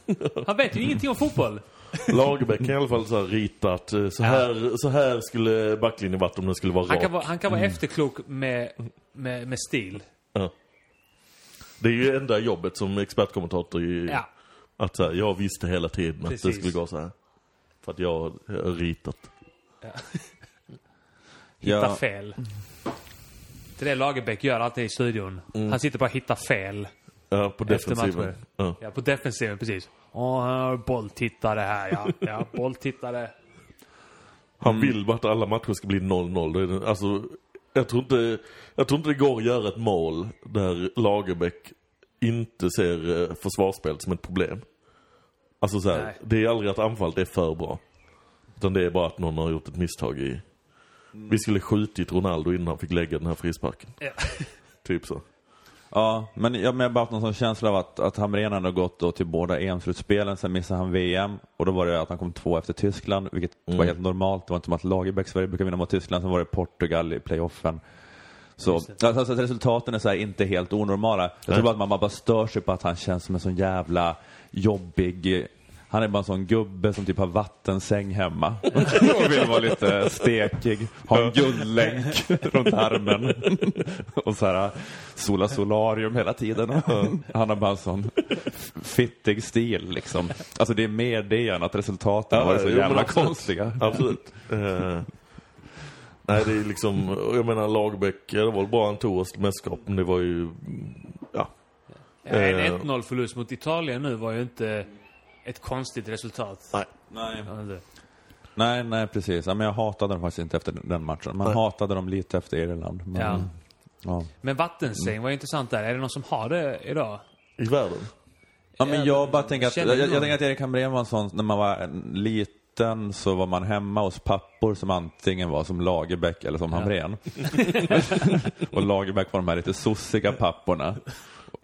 Han vet ju ingenting om fotboll. Lagerbäck kan i alla fall så här rita att eh, så här, så här skulle backlinjen varit om den skulle vara Han kan rak. vara, han kan vara efterklok med, med, med stil. Ja. Det är ju enda jobbet som expertkommentator i, Ja. att så här, jag visste hela tiden att det Precis. skulle gå så här. För att jag har ritat. Hitta Ja. fel. Det är det Lagerbäck gör alltid i studion. Mm. Han sitter bara och hittar fel. Ja, på defensiven. Ja. Ja, på defensiven, precis. Åh, här har bolltittare här, ja. Ja, bolltittare. Han vill bara att alla matcher ska bli 0-0. Det är det- Alltså, jag tror, inte, jag tror inte det går att göra ett mål där Lagerbäck inte ser eh, försvarsspelet som ett problem. Alltså så här, det är aldrig att anfallet är för bra. Utan det är bara att någon har gjort ett misstag i... Vi skulle skjutit Ronaldo innan han fick lägga den här frisparken. Ja. Typ så. Ja, men jag har bara haft någon sån känsla av att, att Hamrén hade gått då till båda EM-slutspelen, sen missade han VM och då var det att han kom två efter Tyskland, vilket var Mm. helt normalt. Det var inte som att Lagerbäck Sverige brukar vinna mot Tyskland, sen var det Portugal i playoffen. Så alltså, resultaten är så inte helt onormala. Jag tror bara att man bara stör sig på att han känns som en sån jävla jobbig han är bara en sån gubbe som typ har vattensäng hemma. Och vill vara lite stekig. Ha en guldlänk runt armen. Och så här sola solarium hela tiden. Han har bara en sån fittig stil liksom. Alltså det är mer det än att resultaten Ja, var så jävla absolut. konstiga. Absolut. Eh, nej, det är liksom... Jag menar Lagerbäck, det var tog oss till mästerskap, men det var ju... Ja. Ja, en Eh. 1-0 förlust mot Italien nu var ju inte ett konstigt resultat. Nej. Nej. Nej, nej precis. Ja, men jag hatade dem faktiskt inte efter den matchen. Man Nej. hatade dem lite efter Irland. Men, Ja. ja. Men vattensäng var ju intressant där. Är det någon som har det idag? I världen. Ja, men jag bara tänker att, jag, jag, tänker att Erik Hamrén var en sån, när man var en liten så var man hemma hos pappor som antingen var som Lagerbäck eller som Ja. Hamrén. och Lagerbäck var de här lite sossiga papporna.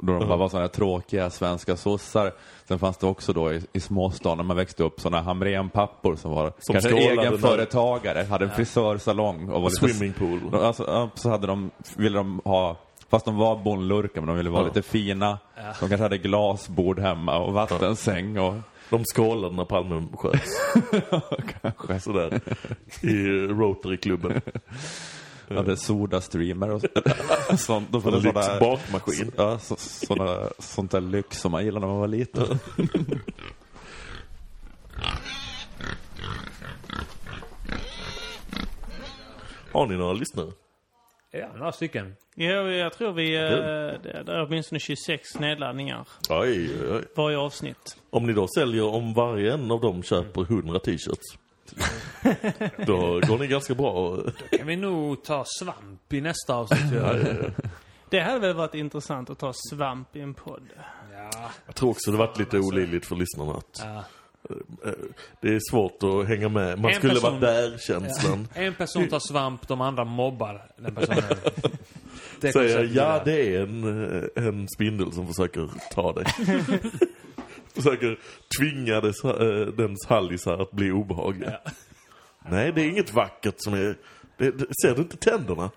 Då de bara var sådana här tråkiga svenska sossar. Sen fanns det också då i, i småstan när man växte upp sådana Hamrén-pappor som var Som kanske skålade egen där. företagare, hade en frisörsalong och var lite Swimmingpool. Alltså, så hade de, ville de ha, fast de var bondlurkar men de ville vara Ja. lite fina. Ja. De kanske hade glasbord hemma och vattensäng och De skålade när Palme sköts. kanske Sådär. I Rotary-klubben. hade Soda-streamer och sånt. De En hade sådana, bakmaskin. ja, så, såna, sånt där lyx som man gillade när man var liten. Har ni några lyssnare? Ja, några stycken. Ja, jag tror vi... eh, Det det är åtminstone 26 nedladdningar oj, oj. varje avsnitt. Om ni då säljer, om varje en av dem köper 100 t-shirts. Då går ni ganska bra. Kan vi nog ta svamp i nästa avsnitt? Ja, Ja. ja, ja. Det hade väl varit intressant att ta svamp i en podd. ja. Jag tror också det varit lite olidligt för lyssnarna att ja. eh, det är svårt att hänga med. Man En skulle person- varit där-känslan. En person tar svamp, de andra mobbar den personen. Säger ja det är en, eh, en spindel som försöker ta dig. försöker tvinga dess, eh, dens hallisar att bli obehagliga. Nej, det är inget vackert som är... Det, det, ser du inte tänderna?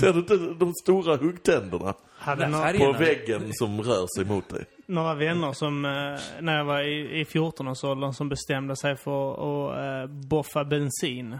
Ser du inte de stora huggtänderna Hade färgen- på väggen som rör sig mot dig? några vänner som, eh, när jag var i, i 14-årsåldern, som bestämde sig för att eh, boffa bensin.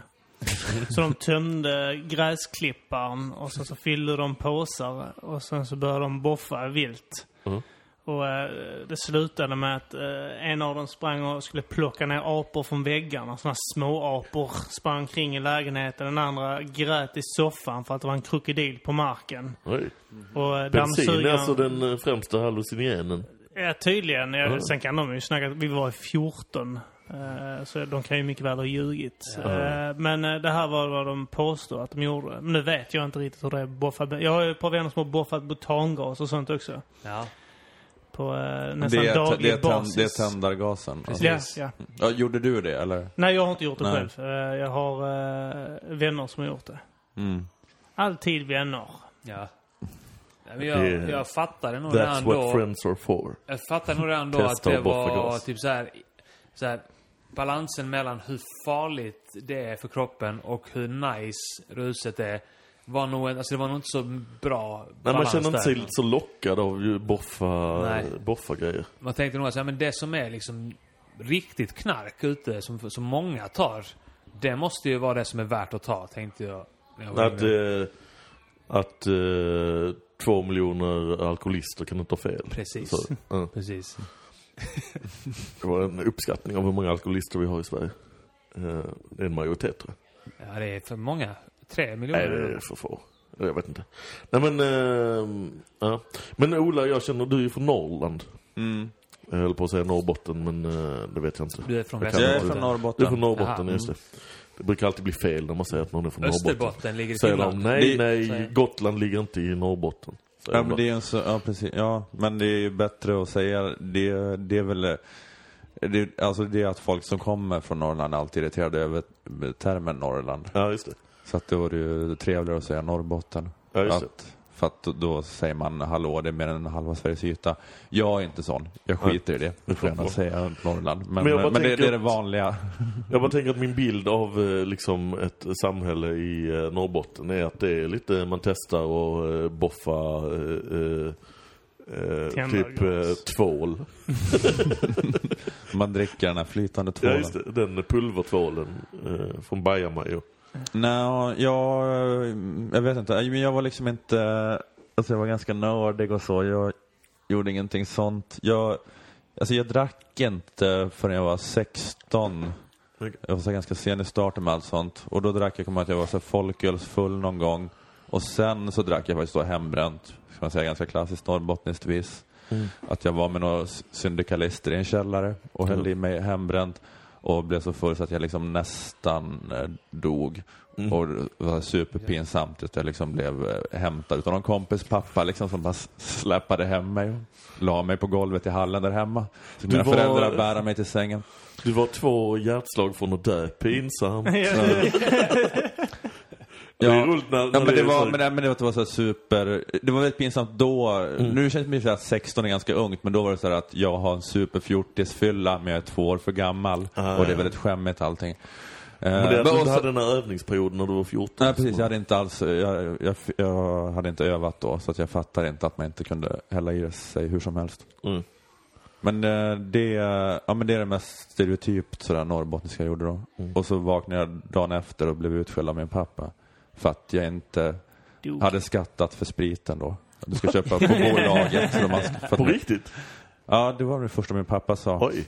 Så de tömde gräsklipparen och så, så fyllde de påsar och sen så började de boffa vilt. Mm. Och eh, det slutade med att eh, en av dem sprang och skulle plocka ner apor från väggarna. Såna små apor sprang kring i lägenheten. Den andra grät i soffan för att det var en krokodil på marken. Oj. Och eh, Bensin är dammsugaren- alltså den eh, främsta hallucinogenen. Ja, tydligen. Ja, Mm. Sen kan de ju snacka att vi var 14 Eh, Så de kan ju mycket väl ha ljugit. Eh, Men eh, det här var vad de påstår att de gjorde. Men nu vet jag inte riktigt hur det är boffat. Jag har ju ett par vänner som har boffat butangas och sånt också. Ja. På eh, Det nästan är, det, daglig är tänd, basis. det är tändargasen. Precis. Ja, ja. Ja, gjorde du det eller? Nej, jag har inte gjort det Nej. själv. Eh, Jag har eh, vänner som har gjort det. Mm. Alltid vänner. Ja. Men jag, Det- jag fattade nog That's redan what då. friends are for. Jag fattade nog redan då att det var typ så här, så här balansen mellan hur farligt det är för kroppen och hur nice ruset är. Var nog, alltså det var nog inte så bra Nej, man känner inte sig där. så lockad av ju boffa, Nej. boffa grejer. Man tänkte nog att men det som är liksom riktigt knark ute, som, som många tar, det måste ju vara det som är värt att ta, tänkte jag. jag Att, eh, att eh, två miljoner alkoholister kan inte ha fel. Precis. Så, ja. Precis. det var en uppskattning av hur många alkoholister vi har i Sverige. Eh, det är en majoritet tror jag. Ja, det är för många. Tre Nej, miljoner. det är för få. Jag vet inte. Nej men, eh, ja. Men Ola, jag känner du är från Norrland. Mm. Jag höll på att säga Norrbotten, men eh, det vet jag inte. Du är från Jag kan Jag är från Du är Norrbotten. från Norrbotten, Jaha. just det. Det brukar alltid bli fel när man säger att någon är från Norrbotten. Österbotten ligger i de, Finland. nej, Det- nej, Gotland ligger inte i Norrbotten. Ja, men det är en så, ja precis. Ja, men det är ju bättre att säga, det, det är väl, eh, det, alltså det är att folk som kommer från Norrland är alltid irriterade över termen Norrland. Ja, just det. Så att då är det ju trevligare att säga Norrbotten. Ja, just det. Att, för att då, då säger man hallå, det är mer än halva Sveriges yta. Jag är inte sån. Jag skiter i det. Jag får gärna säga Norrland. Men, Men men, jag bara det, tänker det är det att- vanliga. Jag bara tänker att min bild av eh, liksom ett samhälle i eh, Norrbotten är att det är lite, man testar och eh, boffa eh, eh, typ eh, tvål. Man dricker den här flytande Ja, tvålen. just det. Den pulvertvålen eh, från Bajamajo. Nej, jag, jag vet inte. Men Jag var liksom inte, alltså jag var ganska nördig och så. Jag gjorde ingenting sånt. Jag, alltså jag drack inte förrän jag var 16. Okej. Jag var så ganska sen i starten med allt sånt. Och då drack jag, kommer att jag var så folkölsfull någon gång. Och sen så drack jag faktiskt då hembränt. Ska man säga ganska klassiskt norrbottniskt vis. Att jag var med några syndikalister i en källare och Mm. i mig hembränt. Och blev så full så att jag liksom nästan eh, dog. Mm. Och det var superpinsamt att jag liksom blev eh, hämtad utav någon kompis pappa liksom som bara släpade hem mig och la mig på golvet i hallen där hemma. Så mina var- föräldrar bära mig till sängen. Du var två hjärtslag från att dö. Pinsamt. Det roligt när, Ja, när men det är var, men det, men det var, det så super, det var väldigt pinsamt då. Nu känns det som att 16 är ganska ungt, men då var det så här att jag har en superfjortisfylla, men jag är två år för gammal. Ah, och det är ja. väldigt skämmigt allting. Men det Eh, är att du inte hade den här övningsperioden när du var 14. Nej precis, jag hade inte alls, jag, jag, jag hade inte övat då, så att jag fattar inte att man inte kunde hälla i sig hur som helst. Mm. Men eh, det, ja, men det är det mest stereotypt sådär norrbottniska jag gjorde då. Mm. Och så vaknade jag dagen efter och blev utskälld av min pappa. För att jag inte Dog. hade skattat för spriten då. Du ska köpa på bolaget. Så har, för På riktigt? ja, det var det första min pappa sa. Oj.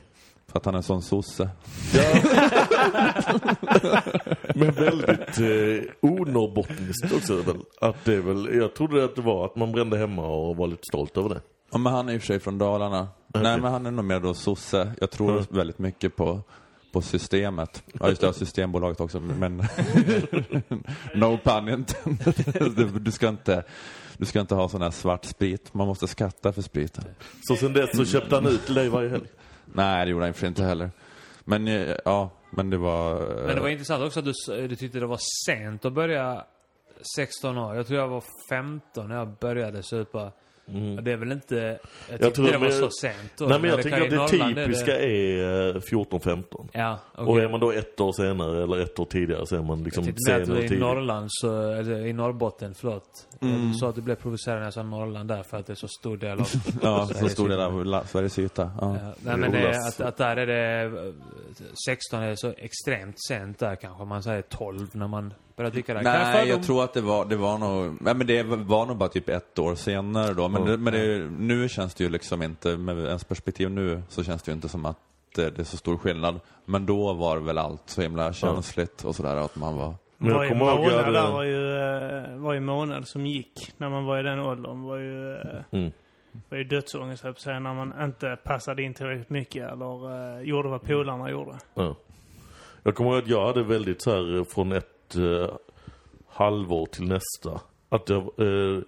För att han är en sån sosse. Men väldigt eh, onorrbottniskt också väl? Att det väl, jag trodde att det var att man brände hemma och var lite stolt över det. Ja, men han är i och för sig från Dalarna. Nej, men han är nog mer då sosse. Jag tror Mm. väldigt mycket på, på systemet. Ja, just det, Systembolaget också. Men no pun intended. Du, du, ska inte, du ska inte ha sån här svart sprit. Man måste skatta för spriten. Så sen dess så köpte han ut dig varje helg. Nej, det gjorde han för inte heller. Men eh, ja, men det var... eh, Men det var intressant också att du, s- du tyckte det var sent att börja 16 år. Jag tror jag var 15 när jag började supa. Och Det är väl inte... Jag tyckte Mm. tror det var men- så sent då. Nej men jag det tänker kan att det typiska är eh, 14-15. Ja, okej. Och är man då ett år senare eller ett år tidigare så är man liksom Jag mer att senare du i. Norrland, så, eller i Norrbotten, förlåt. Mm. Du sa att du blev provocerad när jag sa Norrland där för att det är så stor del av... Ja, så Sveriges stor del av Sveriges yta. Ja. Ja, nej men det, att, att där är det... eh, 16 är så extremt sent där kanske. Man säger 12 när man börjar dricka där. Kan Nej, fördom- jag tror att det var, det var nog, nej men det var nog bara typ ett år senare då. Men, Ja. det, men det, nu känns det ju liksom inte, med ens perspektiv nu, så känns det ju inte som att det, det är så stor skillnad. Men då var väl allt så himla känsligt och sådär att man var... Men jag kommer ihåg månad jag där var ju, eh, varje månad som gick när man var i den åldern var ju... eh, Mm. Det var ju dödsångest höll jag när man inte passade in tillräckligt mycket eller eh, gjorde vad polarna gjorde. Ja. Jag kommer ihåg att jag hade väldigt så här från ett eh, halvår till nästa. Att jag, eh,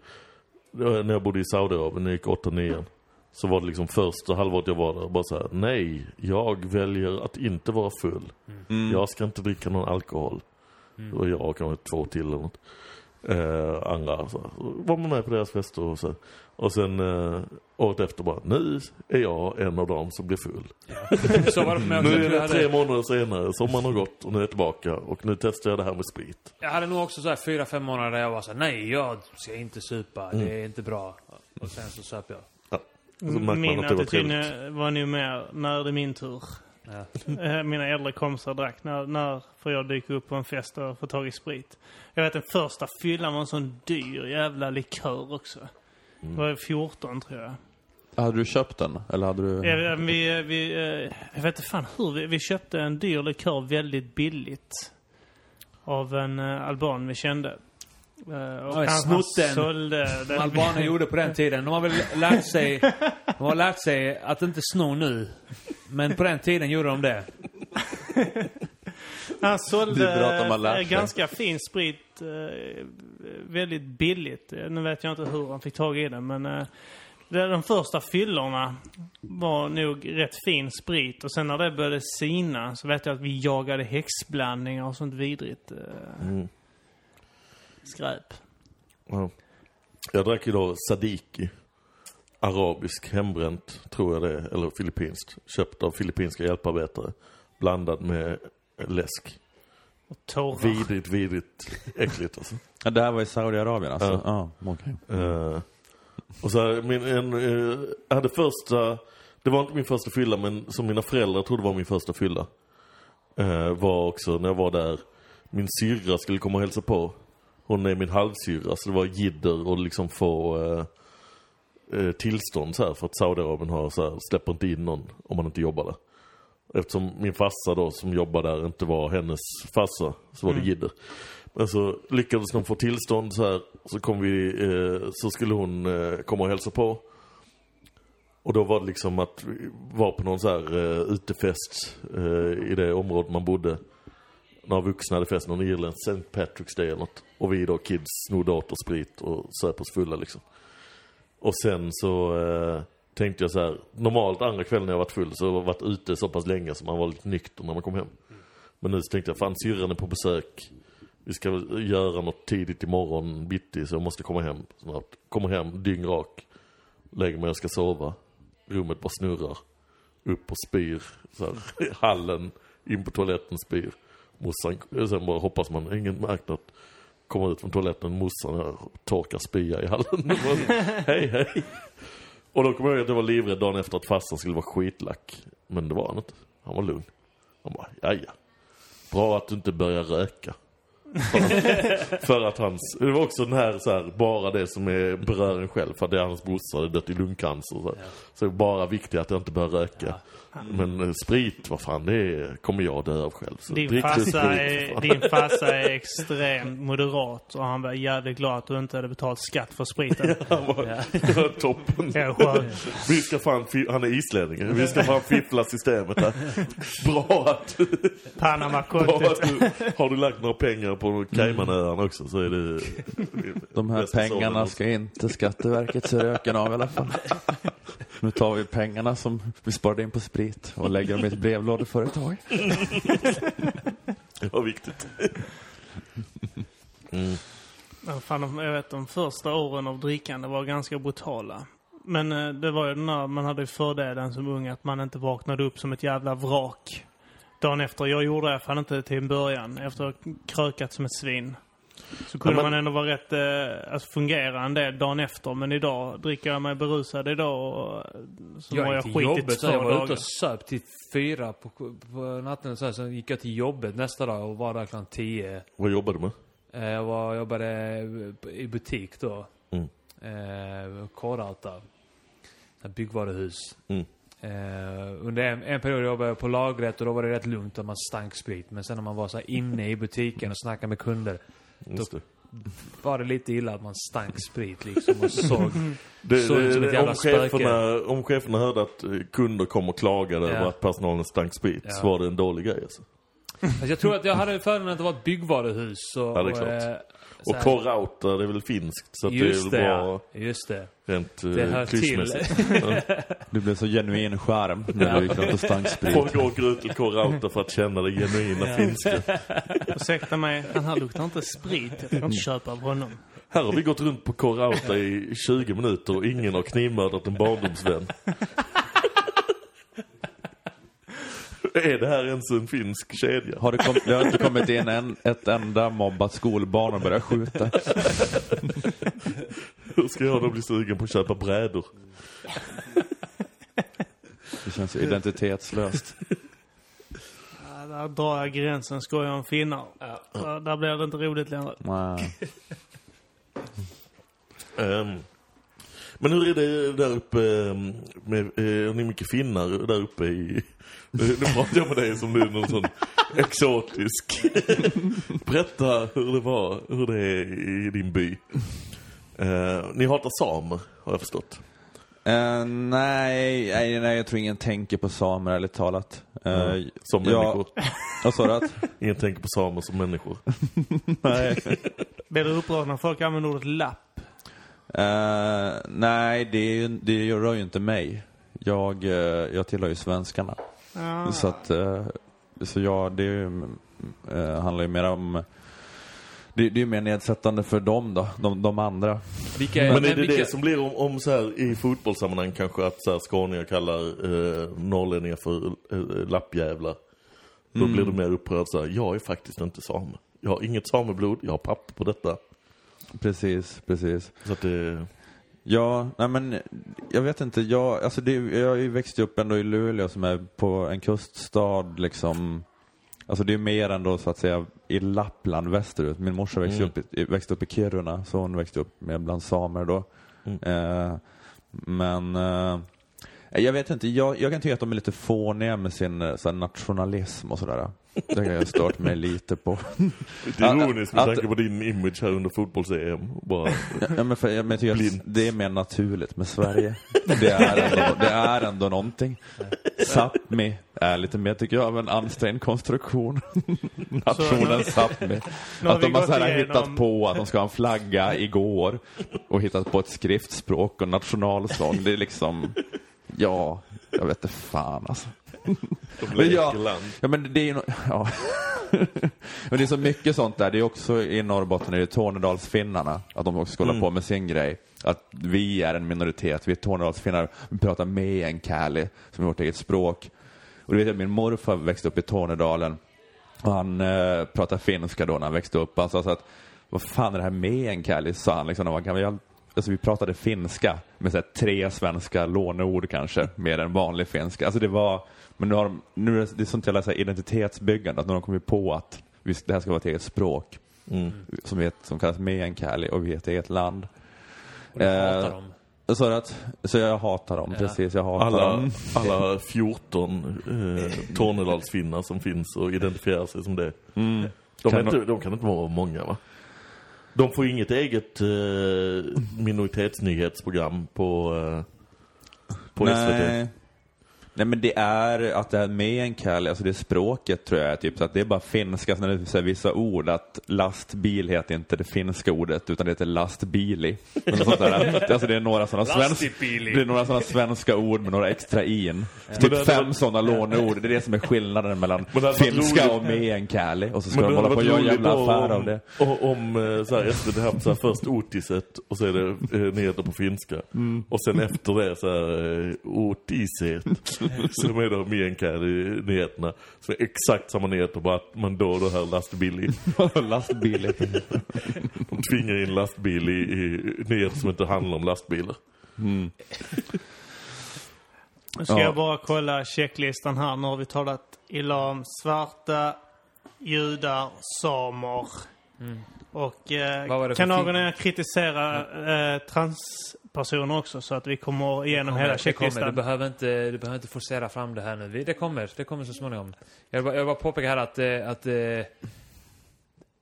när jag bodde i Saudiarabien, när jag gick 8 9 Så var det liksom första halvåret jag var där, bara så här, nej, jag väljer att inte vara full. Jag ska inte dricka någon alkohol. Det var jag och kanske två till eller något. Eh, andra så, var man med på deras fester och så. Och sen eh, året efter bara, nu är jag en av dem som blir full. Så var det. Nu är det tre månader senare, sommaren har gått och nu är jag tillbaka och nu testar jag det här med sprit. jag hade nog också så här fyra, fem månader där jag var så här, nej, jag ska inte supa. Det är inte bra. Och sen så söp jag. Ja. Min att det var attityd trevligt. var nog mer, när är det min tur? Ja. Eh, Mina äldre kompisar drack. När, när får jag dyka upp på en fest och få tag i sprit? Jag vet den första fyllan var en sån dyr jävla likör också. Mm. Det var 14 tror jag. Hade du köpt den? Eller hade du... Ja, vi, vi, eh, jag vet inte fan hur. Vi, vi köpte en dyr likör väldigt billigt. Av en alban vi kände. Uh, och snott den. sålde Som den. albaner gjorde på den tiden. De har väl lärt sig, de har lärt sig att inte sno nu. Men på den tiden gjorde de det. Han sålde eh, ganska fin sprit eh, väldigt billigt. Eh, Nu vet jag inte hur han fick tag i den, men eh, de första fyllorna var nog rätt fin sprit. Och sen när det började sina så vet jag att vi jagade häxblandningar och sånt vidrigt eh, Mm. Skräp. Ja. Jag drack idag Sadiki. Arabisk hembränt, tror jag det är. Eller filippinskt. Köpt av filippinska hjälparbetare. Blandad med läsk. Och tårar. Vidrigt, vidrigt äckligt alltså. Ja, det här var i Saudiarabien alltså? Ja. Ja, okej. Eh, och så här, min, en, eh, jag hade första, det var inte min första fylla men som mina föräldrar trodde var min första fylla. Eh, var också när jag var där, min syrra skulle komma och hälsa på. Hon är min halvsyrra så det var jidder och liksom få eh, eh, tillstånd så här för att Saudiarabien har så här, släpper inte in någon om man inte jobbar där. Eftersom min farsa då som jobbar där inte var hennes farsa så var det jidder. Men så lyckades de få tillstånd så här. Så kom vi, eh, så skulle hon eh, komma och hälsa på. Och då var det liksom att vi var på någon så här eh, utefest eh, i det området man bodde. Några vuxna hade fest, någon irländsk St. Patrick's Day eller något. Och vi då kids snodde åt oss sprit och söp oss fulla liksom. Och sen så eh, tänkte jag så här, normalt andra kvällen när jag varit full så har jag varit ute så pass länge så man var lite nykter när man kom hem. Men nu så tänkte jag, fan syrran är på besök. Vi ska väl göra något tidigt imorgon bitti så jag måste komma hem snart. Kommer hem dyngrak. Lägger mig och ska sova. Rummet bara snurrar. Upp och spyr. Så här, hallen. In på toaletten spyr. Morsan, sen bara hoppas man ingen märkt något. Kommer ut från toaletten, morsan här, torkar spya i hallen. hej hej. Och då kommer jag ihåg att jag var livrädd dagen efter att farsan skulle vara skitlack. Men det var han inte. Han var lugn. Han bara, jaja. Bra att du inte börjar röka. för att hans, det var också den här, så här bara det som är, berör en själv. För att det är hans brorsa, hade dött i lungcancer. Så, så det är bara viktigt att jag inte börjar röka. Men eh, sprit, vad fan, det kommer jag dö av själv. Så Din farsa, är, din farsa är extremt moderat och han var jävligt glad att du inte hade betalt skatt för spriten. Han var, det var toppen. Ja. Vi ska fan, han är islänning. Vi ska fan fiffla systemet här. Bra att, bra Panama-kontot. att du, har du lagt några pengar på Caymanöarna också så är det... De här pengarna ska inte Skatteverket se röken av i alla fall. Nu tar vi pengarna som vi sparade in på sprit och lägger dem i ett brevlådeföretag. Det var viktigt. Mm. Fan, jag vet de första åren av drickande var ganska brutala. Men eh, det var ju den här, man hade ju fördelen som ung att man inte vaknade upp som ett jävla vrak. Dagen efter. Jag gjorde det i alla fall inte till en början. Efter att ha krökat som ett svin. Så kunde Ja, men- man ändå vara rätt, eh, alltså fungera en del dagen efter. Men idag dricker jag mig berusad idag och eh, så var Jag jag gick skit i jobbet, så två jag var ute och söp till fyra på, på natten. Så, här, så gick jag till jobbet nästa dag och var där klockan tio. Vad jobbar du med? Eh, Jag var, jobbade i butik då. Mm. Eh, Kåralta. Byggvaruhus. Mm. Eh, under en, en period jobbade jag på lagret och då var det rätt lugnt och man stank sprit. Men sen när man var så här inne i butiken och snackade med kunder. Just det. var det lite illa att man stank sprit liksom och såg... Det, såg som ett jävla om, spöke. cheferna, om cheferna hörde att kunder kom och klagade Ja. över att personalen stank sprit Ja. så var det en dålig grej alltså. Alltså, jag tror att jag hade för mig att det var ett byggvaruhus. Och, Ja, det är klart. eh, Och här- korrauta, det är väl finskt så att Just det det, är väl ja. bra Just det. rent Det hör uh, till. Det blev så genuin skärm när du gick runt och stank sprit. Folk åker ut till korrauta för att känna det genuina finska. Ursäkta mig, den här luktar inte sprit. Jag kan inte köpa av honom. Här har vi gått runt på korauta i 20 minuter och ingen har knivmördat en barndomsvän. Är det här ens en finsk kedja? Har det, kom, det har inte kommit in en, ett enda mobbat skolbarn och börjat skjuta. Hur ska jag då bli sugen på att köpa brädor? Det känns identitetslöst. Ja, där drar jag gränsen, skojar om finnar. Där, där blir det inte roligt längre. Nej. Ehm, men hur är det där uppe ehm, med, eh, har ni mycket finnar där uppe i... Nu nu pratar jag med dig som du är någon sån exotisk. Berätta hur det var, hur det är i din by. Eh, ni hatar samer, har jag förstått. Eh, nej, nej, nej, jag tror ingen tänker på samer ärligt talat. Uh, Som ja. människor. Vad sa du? att? Ingen tänker på samer som människor. nej. Blir du upprörd när folk använder ordet lapp? Eh, nej, det, är ju- det rör ju inte mig. Jag, eh, jag tillhör ju svenskarna. Ja. Så att, eh, så jag, det är ju, eh, handlar ju mer om, det, det är ju mer nedsättande för dem då, de, de andra. Vilka, Men är det vilka, det som blir om, om så här, i fotbollssammanhang kanske att så här, skåningar kallar eh, norrlänningar för eh, lappjävlar? Då blir du mer upprörd så här, jag är faktiskt inte same. Jag har inget sameblod, jag har papper på detta. Precis, precis. Så att det... Ja, nej men jag vet inte, jag, alltså det, jag har ju växt upp ändå i Luleå som är på en kuststad liksom. Alltså det är mer ändå så att säga i Lappland västerut. Min morsa växte, Mm. upp, växte upp i Kiruna, så hon växte upp med bland samer då. Mm. Eh, men eh, jag vet inte, jag, jag kan tycka att de är lite fåniga med sin så här, nationalism och sådär. Det har jag stört mig lite på. Lite ironiskt med Att- tanke på din image här under fotbolls-EM. Ja, men för, jag, men jag tycker Blind. att det är mer naturligt med Sverige. Det är ändå, det är ändå någonting. Sápmi är lite mer, tycker jag, av en ansträngd konstruktion. Nationen Sápmi. Att de har så här igenom- hittat på att de ska ha en flagga igår och hittat på ett skriftspråk och nationalsång. Det är liksom, ja, jag vet inte fan alltså. Ja, ja men det är ju no ja. Men det är så mycket sånt där. Det är också i Norrbotten, är det Tornedalsfinnarna, att de också ska hålla Mm. på med sin grej. Att vi är en minoritet, vi är Tornedalsfinnar, vi pratar meänkieli, som är vårt eget språk. Och du vet att min morfar växte upp i Tornedalen, och han eh, pratade finska då när han växte upp. Han sa så att, vad fan är det här meänkieli, sa han liksom när han var gammal. Jag- Alltså vi pratade finska med så tre svenska låneord kanske, mer än vanlig finska. Alltså det var, men nu har de, nu är det, det är sånt jävla så här, identitetsbyggande, att nu har de kommit på att vi, det här ska vara ett eget språk. Mm. Som, vi, som kallas meänkieli och vi är ett eget land. och hatar Eh, dem. Så, att, så jag hatar dem, Ja. precis. Jag hatar Alla, dem. alla 14 eh, Tornedalsfinnar som finns och identifierar sig som det. Mm. De, Kan inte, de kan inte vara många va? De får inget eget eh, minoritetsnyhetsprogram på, eh, på SVT. Nej. Men det är att det är meänkieli, alltså det språket tror jag är typ så att det är bara finska, sen är det så här vissa ord att lastbil heter inte det finska ordet utan det heter lastbili. Men sånt där. Alltså det är några sådana svenska, Lastipili. det är några sådana svenska ord med några extra in. Typ det fem sådana låneord, det är det som är skillnaden mellan det finska och meänkieli och så ska de det hålla på och göra en jävla affär av det. o- om eh, så här, SVT haft så här, först Otiset och så är det eh, nyheter på finska. Mm. Och sen efter det så här eh, De är då meänkieli-nyheterna. Så är exakt samma nyheter bara att man då och då hör lastbil i. Lastbil det. De tvingar in lastbil i, i nyheter som inte handlar om lastbilar. Nu ska Ja. jag bara kolla checklistan här. Nu har vi talat illa om svarta, judar, samer. Och eh, Mm. Vad var det er eh, transpersoner också så att vi kommer igenom hela det, kommer, checklistan? du, behöver inte, du behöver inte forcera fram det här nu. Det kommer, det kommer så småningom. Jag vill bara, jag vill bara påpeka här att, eh, att eh,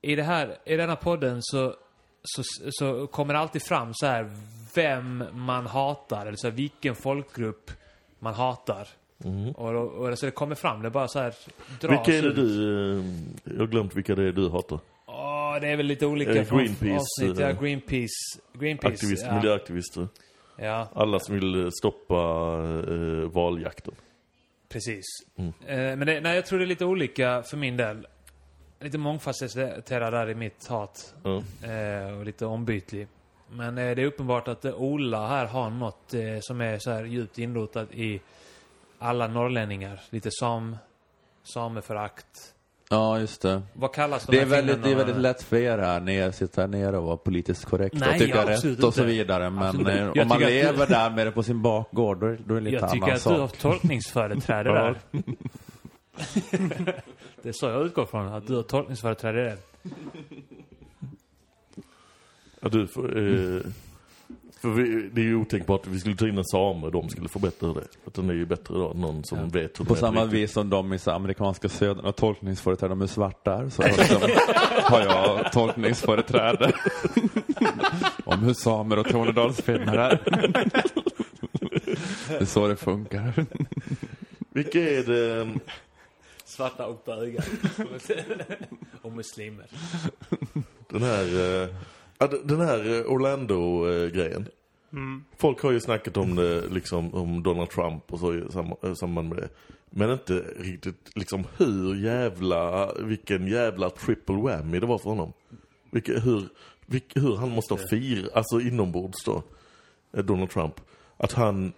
i, det här, i denna podden så så, så kommer det alltid fram så här vem man hatar, eller så här, vilken folkgrupp man hatar. Och, då, och så det kommer fram, det bara så här dras Vilka är det ut. du... eh, Jag har glömt vilka det är du hatar. Åh, det är väl lite olika Eh, Greenpeace, avsnitt. Ja, eh, Greenpeace. Greenpeace. Aktivist, ja. miljöaktivister. ja, Alla som vill eh, stoppa eh, valjakten. precis. Mm. Eh, men det, nej, jag tror det är lite olika för min del. Lite mångfacetterad där i mitt hat. Ja. Eh, och lite ombytlig. Men eh, det är uppenbart att eh, Ola här har något som är så här djupt inrotat i alla norrlänningar. Lite sam, sameförakt. Ja, just det. Vad kallas de Det är, här väldigt, det är väldigt lätt för er här, ni sitter här nere och vara politiskt korrekt Nej, och tycka ja, rätt absolut och så inte. vidare. Men eh, om man tycker att du- lever där med det på sin bakgård, då är, då är det lite Jag tycker annan att du har sak. tolkningsföreträde där. det är så jag utgår från, att du har tolkningsföreträde där. Ja, du får, eh, för vi, det är ju otänkbart att vi skulle ta in en same och de skulle få bättre det. Utan det är ju bättre då än någon som vet hur På samma riktigt. vis som de i så amerikanska södern har tolkningsföreträde det är, så har jag- har jag tolkningsföreträde om hur samer och tornedalsfinnar är. Det är så det funkar. Vilka är det... Svarta och bögar. och muslimer. Den här, eh, ja, den här eh, Orlando-grejen. Folk har ju snackat om det, liksom, om Donald Trump och så i eh, samband med det. Men inte riktigt liksom hur jävla, vilken jävla triple whammy det var för honom. Vilke, hur, vilk, hur han måste ha firat, alltså inombords då, eh, Donald Trump. Att han,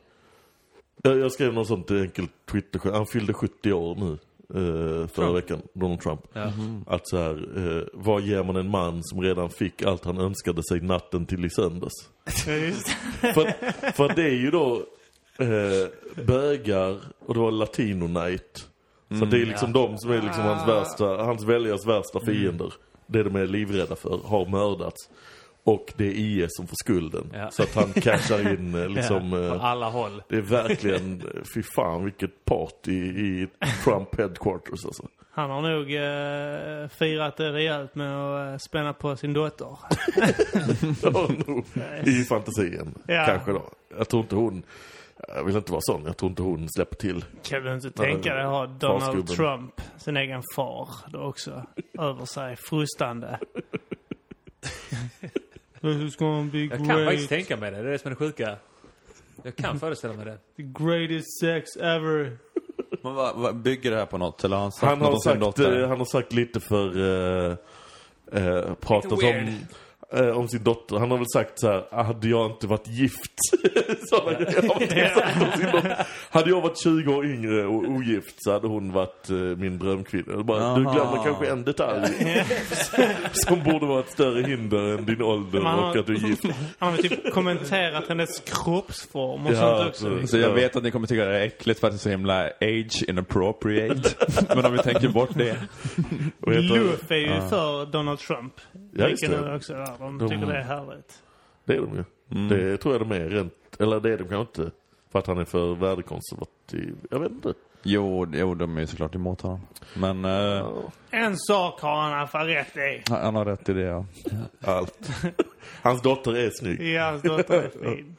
jag, jag skrev något sånt enkelt Twitter, han fyllde 70 år nu. Eh, förra veckan, Donald Trump. Ja. Att så här, eh, vad ger man en man som redan fick allt han önskade sig natten till i söndags? Ja, just för, för det är ju då eh, bögar och det var latino night. Så det är liksom de som är liksom hans värsta, hans väljares värsta fiender. Det de är livrädda för, har mördats. Och det är IS som får skulden. Ja. Så att han cashar in eh, liksom... ja, eh, på alla håll. det är verkligen, eh, fy fan vilket party i Trump headquarters alltså. Han har nog eh, firat det rejält med att spänna på sin dotter. Ja, nog. I fantasien, Ja. kanske då. Jag tror inte hon, jag vill inte vara sån, jag tror inte hon släpper till. Kan du inte tänka dig att ha Donald Farsgubben. Trump, sin egen far, då också, över sig, frustande. This is gonna be Jag kan faktiskt great. tänka mig det, det är det som är det sjuka. Jag kan föreställa mig det. The greatest sex ever. Men vad, vad bygger det här på något? Eller har han sagt Han något har om sin sagt, dotter? eh, han har sagt lite för, eh, eh, pratat Lite weird. Om, eh, om sin dotter. Han har väl sagt så här, hade jag inte varit gift. Han. Hade jag varit 20 år yngre och ogift så hade hon varit eh, min drömkvinna. Bara, du glömmer kanske en detalj. som borde vara ett större hinder än din ålder Man har- och att du är gift. Han har typ kommenterat hennes kroppsform och Ja, sånt också. Så jag vet att ni kommer tycka det är äckligt för att det är så himla age inappropriate. Men om vi tänker bort det. Vad heter- Luf är ju för Donald Trump. Ja, just det. också där. De De- tycker det är härligt. Det är de ju. Det tror jag de är rent, eller det är de kanske inte. För att han är för värdekonservativ. Jag vet inte. Jo, jo, de är ju såklart emot honom. Men eh, En sak har han i alla fall rätt i. han har rätt i det, ja. Allt. Hans dotter är snygg. Ja, hans dotter är fin.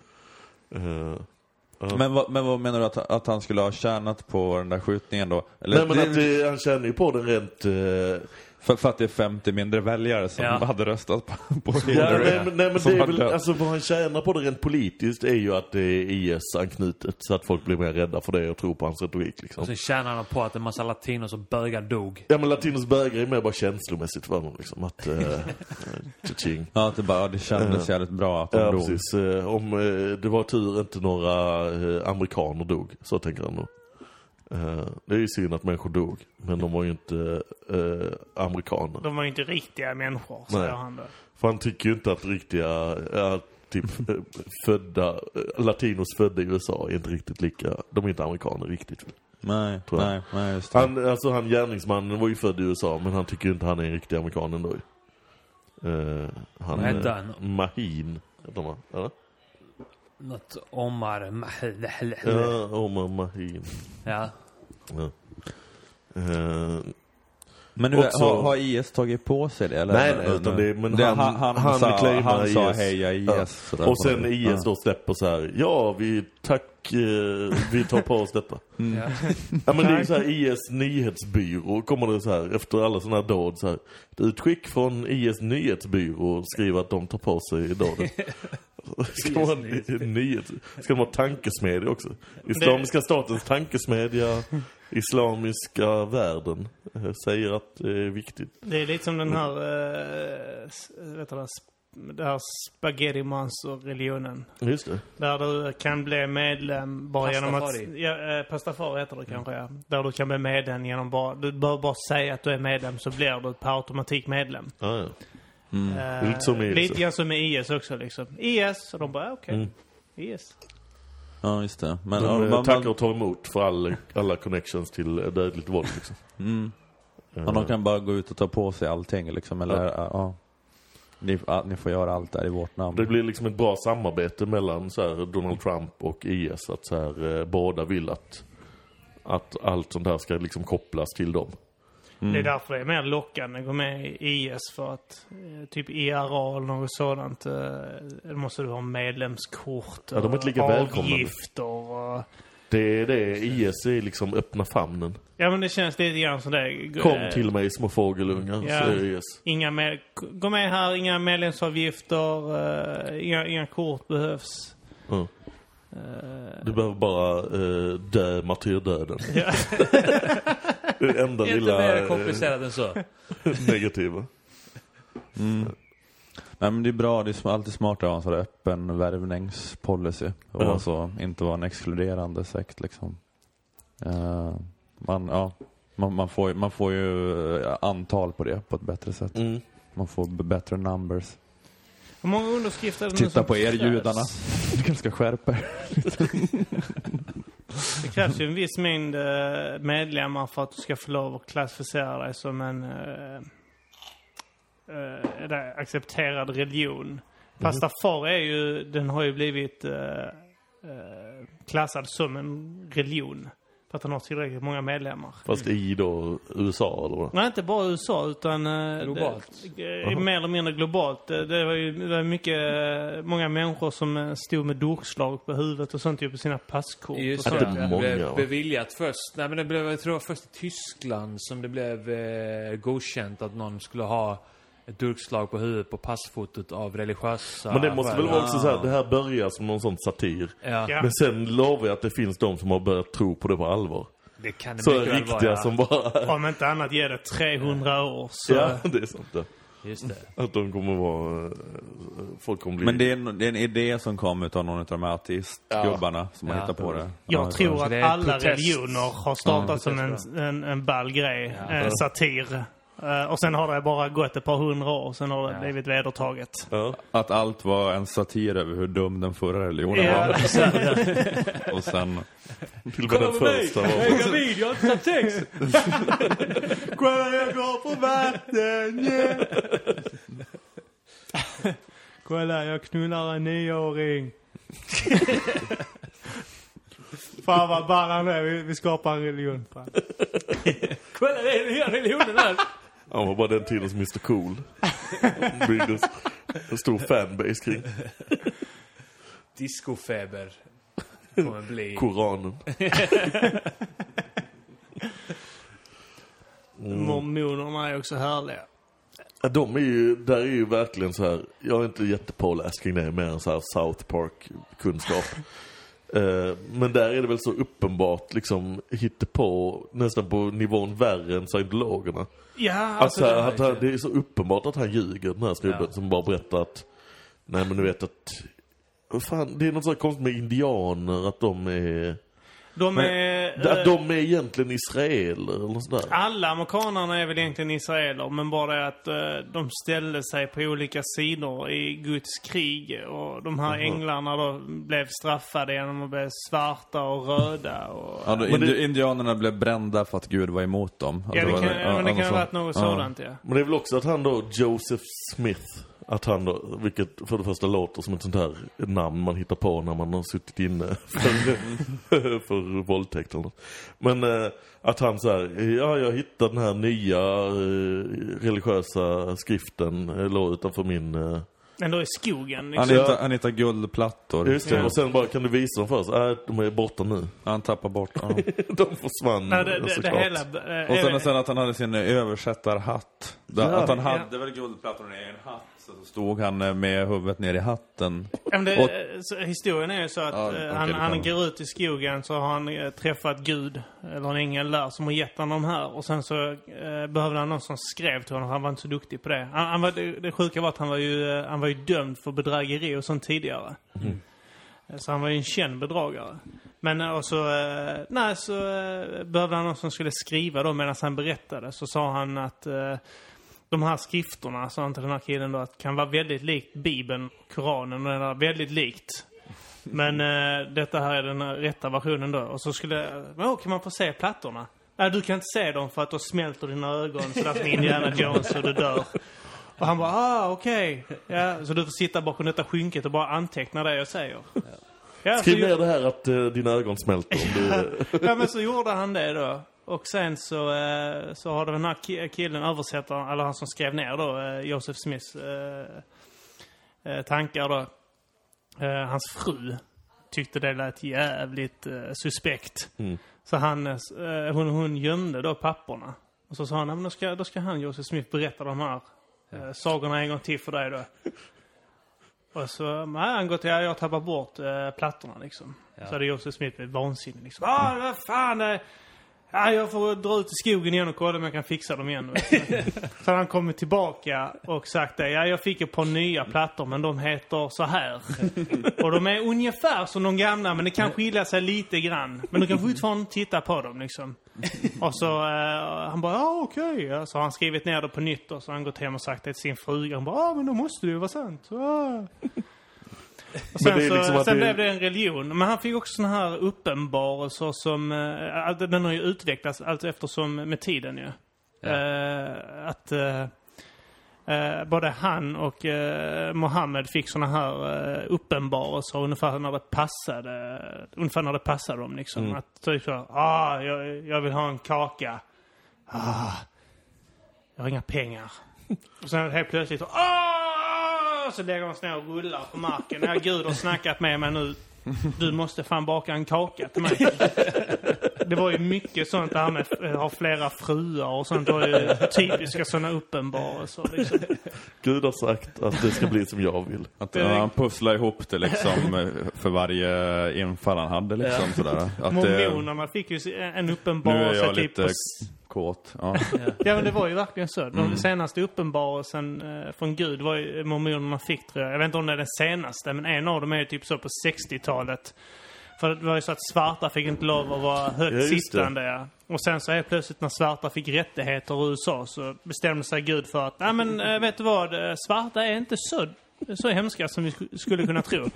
Eh, Men, vad, men vad menar du att, att han skulle ha tjänat på den där skjutningen då? Eller, Nej men att det, han känner ju på den rent... eh, för, för att det är 50 mindre väljare som Ja. hade röstat på, på ja, Hillary. nej, men, nej men det är väl, dött. alltså vad han tjänar på det rent politiskt är ju att det är IS-anknutet. Så att folk blir mer rädda för det och tror på hans retorik liksom. Och sen tjänar han på att en massa latinos och bögar dog. Ja men latinos bögar är mer bara känslomässigt för honom liksom. Att... Tjing. Ja, att det bara, det kändes jävligt bra att de Ja dog. precis. Eh, Om eh, det var tur inte några eh, amerikaner dog. Så tänker han nog. Eh, Det är ju synd att människor dog. Men de var ju inte eh, amerikaner. De var ju inte riktiga människor, säger han då. För han tycker ju inte att riktiga, ja, typ eh, födda, latinos födda i USA är inte riktigt lika, de är inte amerikaner riktigt. Nej, Tror jag. nej, nej, just det. Han, alltså han gärningsmannen var ju född i USA, men han tycker ju inte han är en riktig amerikan ändå ju. Eh, han, Vad hette eh, han? Mahin, heter han va? Eller? Något Omar... Ja, Omar Mahin. Ja. Ja. Eh, Men nu, Också- har, har IS tagit på sig det? Eller? Nej, nej, utan det- men han- han, han sa, claimar han sa IS. heja IS. Ja. sådär Och sen det. IS Ja. då släpper så här, ja vi, tack, eh, vi tar på oss detta. Ja. Ja men det är ju så här IS nyhetsbyrå kommer det så här efter alla sådana här dåd så här. Ett utskick från IS nyhetsbyrå skriver att de tar på sig dådet. Ska man ha nyhet, ska de ha tankesmedja också? Islamiska statens tankesmedja, Islamiska världen eh, säger att det är viktigt. Det är lite som den här, uh, vet du, det, här spaghetti monster-religionen. Just det. Där du kan bli medlem bara genom att... Pastafari. Ja, eh, pastafari heter det kanske, ja. Där du kan bli medlem genom bara... Du behöver bara säga att du är medlem så blir du per automatik medlem. Ja, ja. Mm. är lite som IS. Lite grann som i IS också liksom. IS, och de bara, okej. Mm. IS. Ja, just det. Men, ja, De eh, man, tackar och tar emot för all, alla connections till eh, dödligt våld liksom. mm, Eh, ja, de kan bara gå ut och ta på sig allting liksom. Eller, ja. ja. Ni, ja, ni får göra allt där i vårt namn. Det blir liksom ett bra samarbete mellan så här, Donald Trump och IS. Att så här, eh, båda vill att, att allt sånt här ska liksom kopplas till dem. Mm. Det är därför det är mer lockande att gå med i IS för att eh, typ IRA eller något sådant. Eh, då måste du ha medlemskort Ja, de är inte lika avgifter och... Det är det, IS är liksom öppna famnen. Ja men det känns lite grann som det. Kom Eh, till mig små fågelungar, Ja. säger IS. Inga med, gå med här, inga medlemsavgifter, inga, inga kort behövs. Eh, Du behöver bara eh, dö martyrdöden. ja. Det enda Inte lilla mer eh, komplicerat än så. negativa. Mm. Nej men det är bra, det är alltid smart att ha en sån öppen värvningspolicy. Och Ja. så inte vara en exkluderande sekt liksom. Eh, man, ja, man, man, får, ju- man får ju eh, antal på det på ett bättre sätt. Mm. Man får bättre numbers. Hur många underskrifter är det nu Titta på er krävs? judarna. Du kanske ska skärpa er. Det krävs ju en viss mängd eh, medlemmar för att du ska få lov att klassificera dig som en det- accepterad religion. Pastafari är ju, den har ju blivit eh, klassad som en religion. För att den har tillräckligt många medlemmar. Fast i då USA eller vad? Nej, inte bara USA utan... eh, Globalt. Det, eh, mer eller mindre globalt. Det, det var ju det var mycket, eh, många människor som eh, stod med durkslag på huvudet och sånt ju på sina passkort. Just och det. sånt. det Det många, blev va? beviljat först. Nej men det blev, jag tror det var först i Tyskland som det blev eh, godkänt att någon skulle ha ett durkslag på huvudet på passfotot av religiösa Men det måste väl vara också så här, det här börjar som någon sån satir. Ja, Ja. Men sen lovar jag att det finns de som har börjat tro på det på allvar. det kan det Så mycket riktiga vara. ja. som bara... Om inte annat ger det 300 år så... Ja, det är sant det. Just det. Att de kommer vara... eh, Folk kommer bli... Men det är, en, det är en idé som kom utav någon av de här ateistgubbarna som har Ja. hittat på det. Jag Ja, tror att alla protest. religioner har startat Ja, som en, en, en ball grej. Ja. En satir. Eh, och sen har det bara gått ett par hundra år, sen har det Ja. blivit vedertaget. Ja. Att allt var en satir över hur dum den förra religionen Ja, var. Och sen... Till och med den första var... gravid, jag har inte sex! Kolla jag går på vatten, yeah. Kolla, jag knullar en nioåring. Fan vad ball han är. Vi, vi skapar en religion. Fan. Kolla, det är hela religionen här! Han var bara den tiden som Mr Cool. Byggdes en stor fanbase kring Discofeber. Kommer bli... Koranen. Mormonerna är också härliga. Ja, de är ju, där är ju verkligen så här. jag är inte jättepåläst kring det mer än så här South Park-kunskap. Eh, men där är det väl så uppenbart liksom på nästan på nivån värre än scientologerna. Ja, Alltså, alltså... att, att, han- det är så uppenbart att han ljuger den här snubben Ja. som bara berättar att Nej men du vet att fan, det är något så konstigt med indianer att de är de är... Att eh, de är egentligen israeler eller något sånt där. Alla amerikanerna är väl egentligen israeler, men bara det att eh, de ställde sig på olika sidor i Guds krig. Och de här änglarna då blev straffade genom att bli svarta och röda. Och, Ja, då, Men det- indi- indianerna blev brända för att Gud var emot dem. ja, det Alltså, kan, ja, men det kan något ha varit sånt. något Ja. sådant, ja. Men det är väl också att han då, Joseph Smith, Att han då, vilket för det första låter som ett sånt här namn man hittar på när man har suttit inne för, för våldtäkt eller något. Men eh, att han så här, ja jag hittade den här nya eh, religiösa skriften, eh, låg utanför min... Eh, Ändå i skogen. Han Liksom. hittar, han hittar guldplattor. just det, Ja. och sen bara, kan du visa dem för oss? Nej, de är borta nu. Han tappar bort ja. de försvann Nej, det, det, det såklart. hela... eh, Och sen, är- sen att han hade sin översättarhatt. Ja. att han Ja. hade väl guldplattorna i en hatt. Så stod han eh, med huvudet ner i hatten. Det, Och- historien är ju så att Ja, eh, okej, han, han går ut i skogen så har han eh, träffat Gud, eller en ängel där, som har gett honom de här. Och sen så eh, behövde han någon som skrev till honom, han var inte så duktig på det. Han, han var, det, det sjuka var att han var, ju, han var ju dömd för bedrägeri och sånt tidigare. Eh, Så han var ju en känd bedragare. Men och så, nej, så eh, behövde han någon som skulle skriva då medan han berättade. Så sa han att de här skrifterna, sa han till den här killen då, att kan vara väldigt likt Bibeln, Koranen och den är väldigt likt. Men eh, detta här är den rätta versionen då. Och så skulle, åh, kan man få se plattorna? Nej, du kan inte se dem för att då smälter dina ögon sådär som Indiana Jones och du dör. Och han bara, ah, okej. Ja, så du får sitta bakom detta skynket och bara anteckna det jag säger. Ja, så Skriv ner det här att eh, dina ögon smälter om du... ja men så gjorde han det då. Och sen så, eh, så har den här ki- killen, översättaren, eller han som skrev ner då, eh, Joseph Smiths eh, tankar då. Hans fru tyckte det lät jävligt suspekt. Mm. Så han, hon, hon gömde då papporna. Och så sa han, "Nej, men då ska, då ska han, Joseph Smith, berätta de här eh, sagorna en gång till för dig då. Och så, nej, han gått, ja, jag tappar bort eh, plattorna liksom. Så hade Joseph Smith blivit vansinnig liksom. Ah, vad fan! Eh, ja, jag får dra ut i skogen igen och kolla om jag kan fixa dem igen. så hade han kommit tillbaka och sagt det. Ja, jag fick ett par nya plattor men de heter så här. och de är ungefär som de gamla men det kan skilja sig lite grann. Men du kan fortfarande titta på dem liksom. Och så eh, han bara, ja okej. Ja, Så har han skrivit ner det på nytt och så har han gått hem och sagt det till sin fruga. Han bara, ja men då måste det ju vara sant. Ah. Och sen, det så, liksom att sen det- blev det en religion. Men han fick också såna här uppenbarelser som... Att den har ju utvecklats allt eftersom med tiden ju. Eh, att eh, eh, både han och eh, Mohammed fick såna här eh, uppenbarelser ungefär när det passade. Ungefär när det passade dem liksom. Mm. Att typ så, ah, jag, jag vill ha en kaka. Ah, jag har inga pengar. Och sen helt plötsligt så, så lägger de sig ner och rullar på marken. Ja, Gud har snackat med mig nu. Du måste fan baka en kaka till mig. Det var ju mycket sånt där med att ha flera fruar och sånt. Det var ju typiska sådana uppenbarelser liksom. Gud har sagt att det ska bli som jag vill. Att ja, han pusslade ihop det liksom eh, för varje infall han hade liksom sådär. Att Mormonerna fick ju en nu är uppenbarelse jag typ lite på kåt. Ja. Ja men det var ju verkligen så. Den senaste uppenbarelsen eh, från Gud var ju mormonerna fick tror jag. Jag vet inte om det är den senaste men en av dem är ju typ så på 60-talet. För det var ju så att svarta fick inte lov att vara högt Ja, sittande. Ja. Och sen så är plötsligt när svarta fick rättigheter i USA så bestämde sig Gud för att nej men eh, vet du vad, eh, svarta är inte så, så hemska som vi sk- skulle kunna tro.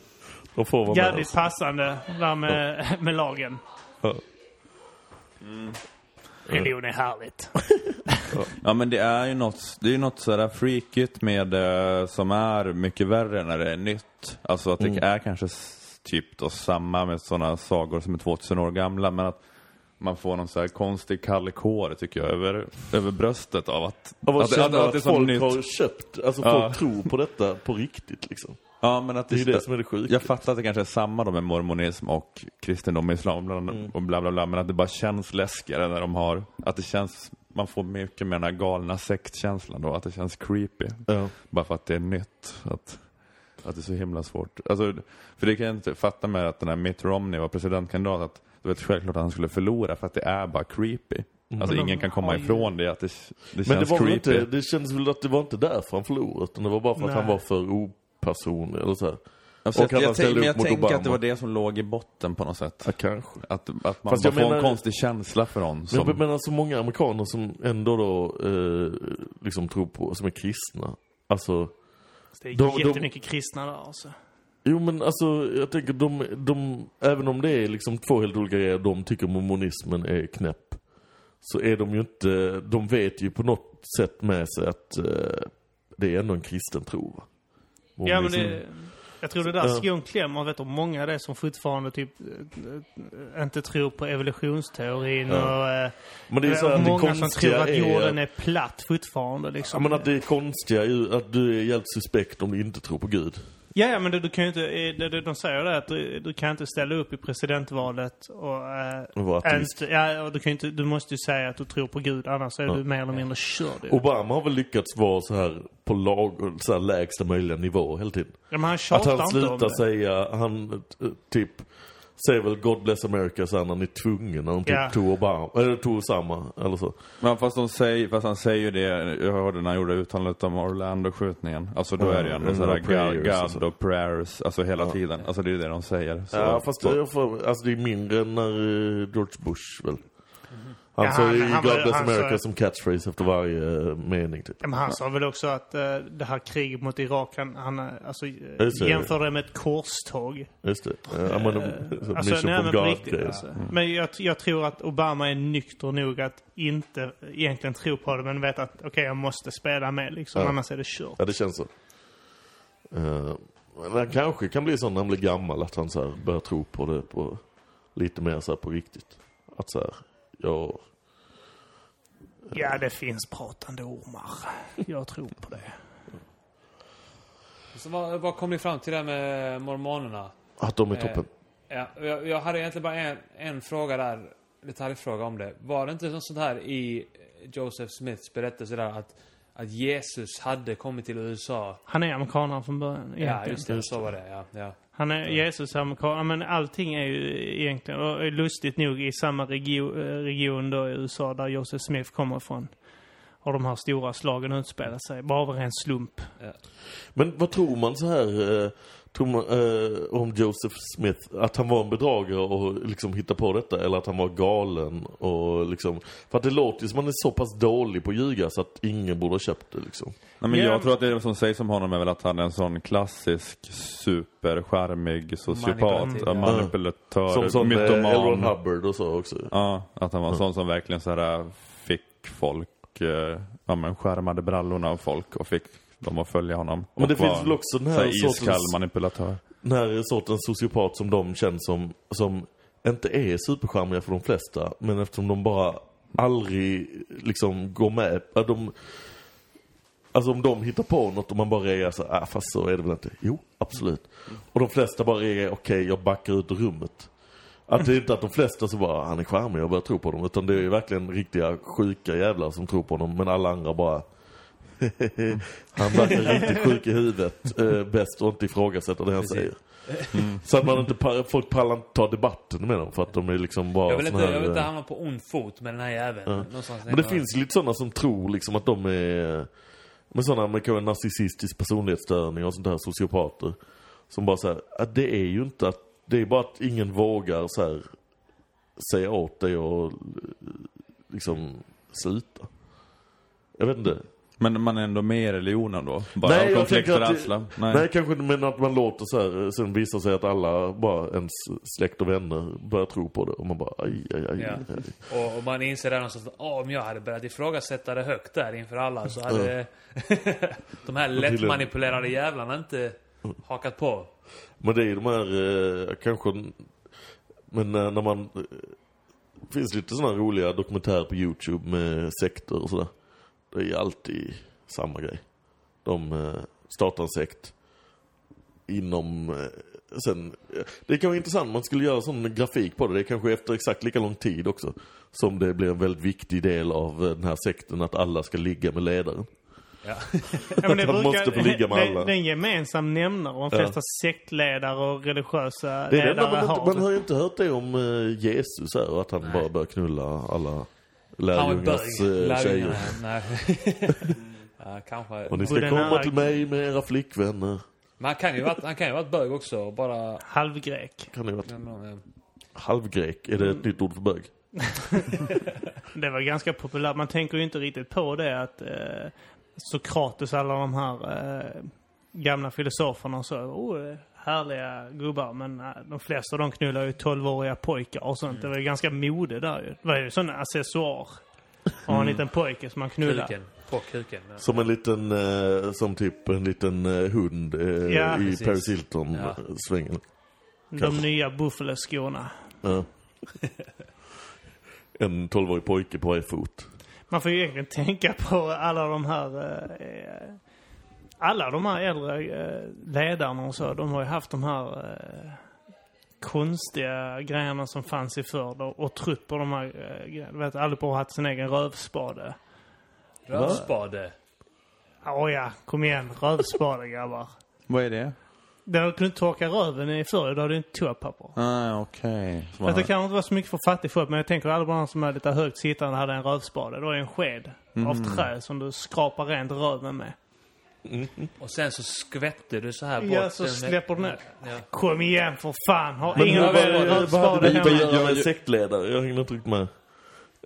De får vara Jävligt oss. passande där med, med lagen. Ja. Religion är härligt. ja men det är ju något, det är ju något sådär freakigt med eh, som är mycket värre när det är nytt. Alltså att det Mm. är kanske typ då samma med sådana sagor som är 2000 år gamla men att man får någon så här konstig kall tycker jag över, över bröstet av att, Av att, att, att, att, att folk nytt. har köpt, alltså Ja. folk tror på detta på riktigt liksom. Ja men att Det är ju det som är det sjuka. Jag fattar att det kanske är samma då med mormonism och kristendom och islam bland, Mm. och bla bla bla. Men att det bara känns läskigare när de har, att det känns, man får mycket mer den här galna sektkänslan då. Att det känns creepy. Ja. Bara för att det är nytt. Att, att det är så himla svårt. Alltså, för det kan jag inte fatta med att den här Mitt Romney var presidentkandidat. Att det var självklart att han skulle förlora för att det är bara creepy. Alltså Men de ingen kan komma ifrån det. Att det, det Men känns det var creepy. inte, det kändes väl att det var inte därför han förlorade, utan det var bara för att Nej. han var för opersonlig eller så här. Alltså, och jag, att jag, tänk- jag tänker att det var det som låg i botten på något sätt. Ja, kanske. Att, att man Fast bara jag får menar- en konstig känsla för någon. Som, Men, men alltså många amerikaner som ändå då eh, liksom tror på, som är kristna. Alltså, Det är De- de- jättemycket kristna där alltså. jo men alltså jag tänker de, de, även om det är liksom två helt olika grejer, de tycker mormonismen är knäpp. Så är de ju inte, de vet ju på något sätt med sig att eh, det är ändå en kristen tro Ja, men det, jag tror det där Ja. klämmer. Jag vet hur många det är som fortfarande typ eh, inte tror på evolutionsteorin Ja. och eh, men det är så här, och det många som tror att är jorden är platt fortfarande Ja, liksom. men att det är konstiga är ju att du är helt suspekt om du inte tror på Gud. Ja, ja, men det, du kan ju inte, det, de säger det att du, du kan inte ställa upp i presidentvalet och... Eh, Och vara inte, ja, och du, kan inte, du måste ju säga att du tror på Gud, annars är du mer eller mindre körd. Obama har väl lyckats vara så här på lag, så här lägsta möjliga nivå hela tiden. Ja, men han Att tjatar han inte om slutar säga, han eh, typ säger väl God bless America när han är tvungen när de typ Ja. tog Obama, eller tog Osama eller så. Men fast, de säger, fast han säger ju det, jag hörde när han gjorde uttalandet om Orlando-skjutningen. Alltså då Ja, är det ju ändå sådär God, så. God och prayers, alltså hela tiden. Alltså det är det de säger. Så, ja fast så. jag får, alltså det är mindre än när eh, George Bush väl. Han Ja, sa ju han God bless han sa- America som catchphrase efter varje eh, mening typ. Ja, men han sa väl också att eh, det här kriget mot Irak, han, han eh, alltså, Just det. med ett korståg. Just det. Ja, men, Eh, så alltså, nej, men riktigt, alltså. Men jag, jag tror att Obama är nykter nog att inte egentligen tro på det, men vet att okej, jag måste spela med liksom, Ja. annars är det kört. Ja, det känns så. Uh, men han kanske kan bli sån när han blir gammal att han så här börjar tro på det på lite mer så här på riktigt. Att så här, ja, Ja, det finns pratande ormar. Jag tror på det. Så vad, vad kom ni fram till där med mormonerna? att de är Eh, toppen. Ja, jag, jag hade egentligen bara en, en fråga där, detaljfråga om det. Var det inte något sånt här i Joseph Smiths berättelse där att, att Jesus hade kommit till USA? Han är amerikanare från början. Ja, egentligen. just det. Så var det, ja. ja. Han är Jesus amerikan. Ja, men allting är ju egentligen, och är lustigt nog, i samma region, region då i USA där Joseph Smith kommer ifrån. Har de här stora slagen utspelat sig. Bara av en slump. Men vad tror man så här, eh, man, eh, om Joseph Smith? Att han var en bedragare och liksom hittade på detta? Eller att han var galen och liksom... För att det låter ju som att han är så pass dålig på att ljuga så att ingen borde ha köpt det liksom. Nej, men Ja. jag tror att det som sägs om honom är väl att han är en sån klassisk superskärmig sociopat, ja. manipulatör, Som, som eh, mytoman. Hubbard och så också. Ja, att han var en sån som verkligen så här fick folk, eh, ja men skärmade brallorna av folk och fick dem att följa honom. Men det finns väl också den här här iskall manipulatör. den här sortens sociopat som de känns som, som inte är supercharmiga för de flesta, men eftersom de bara aldrig liksom går med, ja, de, Alltså om de hittar på något och man bara reagerar så ah fast så är det väl inte. Jo, absolut. Och de flesta bara reagerar, okej jag backar ut ur rummet. Att det är inte att de flesta så bara, han är charmig, jag börjar tro på honom. Utan det är verkligen riktiga sjuka jävlar som tror på honom. Men alla andra bara, han verkar riktigt sjuk i huvudet. Eh, bäst att inte ifrågasätta det han Precis. säger. Så att man inte, folk pallar inte ta debatten med dem för att de är liksom bara Jag vill inte, här, jag vill inte eh, hamna på ond fot med den här jäveln. Någonstans men det finns ju lite sådana som tror liksom att de är med sådana kanske narcissistisk personlighetsstörning och sånt där sociopater. Som bara säger att det är ju inte att, det är bara att ingen vågar så här säga åt dig och liksom sluta. Jag vet inte. Men man är ändå med i religionen då? Bara Nej, av jag tänker att konflikträdsla? Nej. Nej. kanske inte, men att man låter så här, sen visar sig att alla, bara ens släkt och vänner börjar tro på det. Och man bara aj, aj, aj. Ja. aj. Och, och man inser där någonstans att om jag hade börjat ifrågasätta det högt där inför alla så hade de här lättmanipulerade jävlarna inte hakat på. Men det är ju de här, eh, kanske, men eh, när man, eh, det finns lite sådana roliga dokumentärer på YouTube med sekter och sådär. Det är alltid samma grej. De eh, startar en sekt inom, eh, sen, eh, det kan vara intressant, man skulle göra sån grafik på det. Det är kanske efter exakt lika lång tid också. Som det blir en väldigt viktig del av den här sekten, att alla ska ligga med ledaren. Ja. Ja, men det måste få ligga med det, alla. det är en gemensam nämnare. De flesta sektledare och religiösa Det är det ledare man, har. inte, man har ju inte hört det om Jesus här, och att han bara börjar knulla alla Bög. uh, tjejer. Nej. ja, kanske. Och ni ska komma här- till mig med era flickvänner. Men han kan ju varit, han kan ju varit bög också bara... Halvgrek. Kan Ja, halvgrek? Är det ett nytt ord för bög? Det var ganska populärt. Man tänker ju inte riktigt på det att eh, Sokrates alla de här eh, gamla filosoferna och så. Oh, härliga gubbar. Men eh, de flesta av dem knullar ju 12-åriga pojkar och sånt. Det var ju ganska mode där ju. Det var ju sån accessoar. Och en liten pojke som man knullar. Kuken. På kuken. Som en liten, eh, som typ en liten eh, hund eh, Ja, i precis. Paris Hilton Ja. svängen. De nya Buffalo-skorna. Ja. en 12-årig pojke på varje fot. Man får ju egentligen tänka på alla de här... Alla de här äldre eh, ledarna och så. De har ju haft de här eh, konstiga grejerna som fanns i förr. Och, och trott på de här eh, grejerna. Du vet, allihopa har haft sin egen rövspade. Rövspade. Åh ja, kom igen. Rövspade grabbar. Vad är det? Där du kunde torka röven i förr, då hade du inte toapapper. Ah, okej. Att det kanske inte var så mycket för fattig folk, men jag tänker alla de som är lite högt sittande hade en rövspade. Då är en sked av trä som du skrapar rent röven med. Och sen så skvätte du så här bort. Ja, så den- släpper du ner. Ja. Kom igen för fan. Har Men ingen vi hemma? att göra Ja, med en ju- sektledare? Jag hängde inte riktigt med.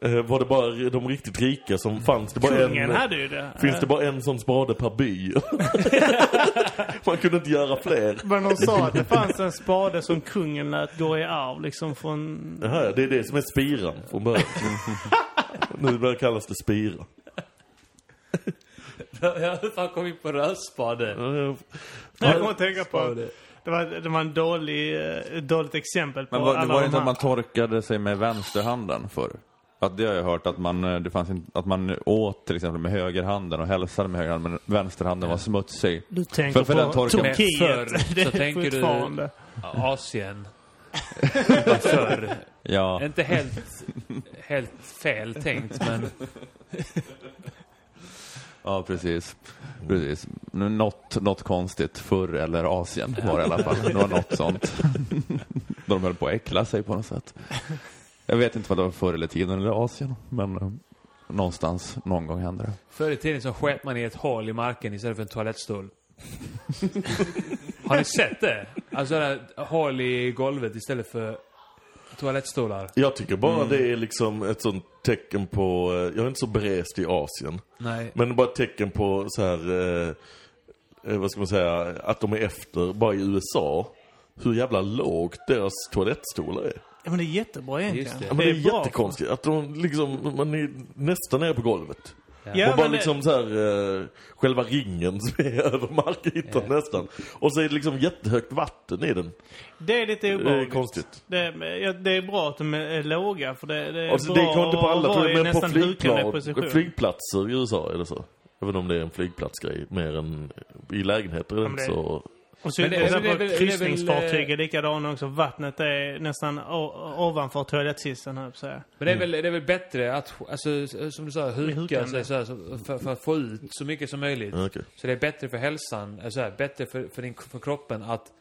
Eh, var det bara de riktigt rika som fanns? Det bara Kungen en, hade ju det. Finns det bara en sån spade per by? Man kunde inte göra fler. Men de sa att det fanns en spade som kungen lät gå i arv liksom från... Jaha, det är det som är spiran från början. nu börjar kallas det spira. Ja, hur fan kom vi på ja. Jag kommer att tänka på... Det var, det var en dålig, eh, ett dåligt exempel på Men var, det alla var de inte här. att man torkade sig med vänsterhanden förr? Att det har jag hört att man, eh, det fanns inte, att man åt till exempel med högerhanden och hälsade med högerhanden men vänsterhanden var smutsig. Du tänker För- för på den torkar- Turkiet. Förr det så tänker du-. Asien. Förr. Ja, Inte helt, helt fel tänkt, men... ja precis. Precis. Något, något konstigt förr eller Asien var det i alla fall. Det var något sånt. De höll på att äckla sig på något sätt. Jag vet inte vad det var förr eller tiden eller Asien, men eh, någonstans, någon gång hände det. Förr i tiden så sket man i ett hål i marken istället för en toalettstol. Har ni sett det? Alltså hål i golvet istället för toalettstolar. Jag tycker bara Mm. det är liksom ett sånt tecken på, eh, jag är inte så berest i Asien. Nej. Men bara ett tecken på så här, eh, eh, vad ska man säga, att de är efter, bara i USA. Hur jävla lågt deras toalettstolar är. Ja, men det är jättebra egentligen. Det. Ja, men det är, bra. jättekonstigt. Att de liksom, man är nästan nere på golvet. Ja, och bara liksom så här, eh, själva ringen som är över markytan nästan. Och så är det liksom jättehögt vatten i den. Det är lite Det är obehagligt. konstigt. Det, ja, det är bra att de är låga, för det, det är Alltså, bra det går inte på alla tror jag, men på flygplan, flygplatser i USA är det så. Även om det är en flygplatsgrej, mer än i lägenheter är inte det- så... Och så Men det- och det är på väl- det är väl, kryssningsfartyg eh, är likadana också. Vattnet är nästan ovanför på att säga. Men det är väl, det är väl bättre att, alltså, som du sa, huka sig så här, för, för att få ut så mycket som möjligt. Ja, okej. Så det är bättre för hälsan, alltså, här, bättre för, för, din, för kroppen att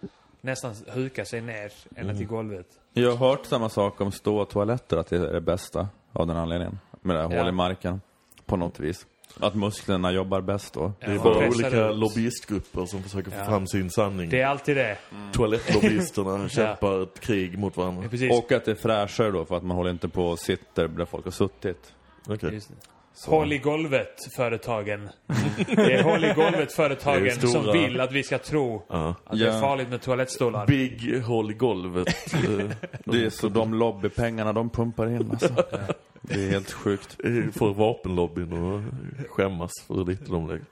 nästan huka sig ner än att i golvet. Jag har hört samma sak om ståtoaletter, att det är det bästa av den anledningen. Med det här Ja. hål i marken, på något vis. Att musklerna jobbar bäst då. Det är Ja, bara olika ut. lobbyistgrupper som försöker få Ja. fram sin sanning. Det är alltid det. Toalettlobbyisterna kämpar ett krig mot varandra. Ja. Och att det är fräschare då, för att man håller inte på och sitter där folk har suttit. Okej. Just det. Håll i golvet-företagen. Det är håll i golvet-företagen Det är stora- som vill att vi ska tro Ja. att det är Ja. farligt med toalettstolar. Big håll i golvet. eh, Det är så de lobbypengarna de pumpar in alltså. Det är helt sjukt. får vapenlobbyn att skämmas för hur lite de lägger.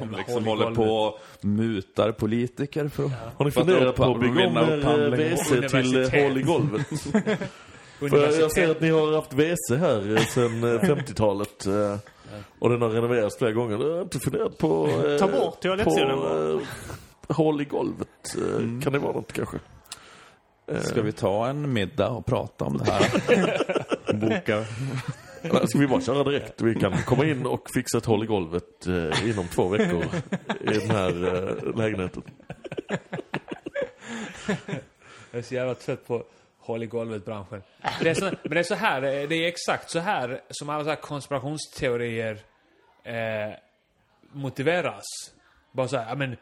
De liksom håll håller golvet. på och mutar politiker för att... Har ni funderat på att bygga om er? WC till eh, Universitet. hål i golvet? För jag ser att ni har haft WC här eh, sedan eh, 50-talet. eh, Och den har renoverats flera gånger. Jag har inte funderat på... eh, Ta bort toalettstolen eh, Hål i golvet. eh, Kan det vara något kanske? Eh, Ska vi ta en middag och prata om det här? Boka. eller Ska vi bara köra direkt? Vi kan komma in och fixa ett hål i golvet eh, inom två veckor i den här eh, lägenheten. Jag är så jävla trött på håll i golvet-branschen. Är men det är så här, det är exakt så här som alla så här konspirationsteorier eh, motiveras. Bara så här, ja men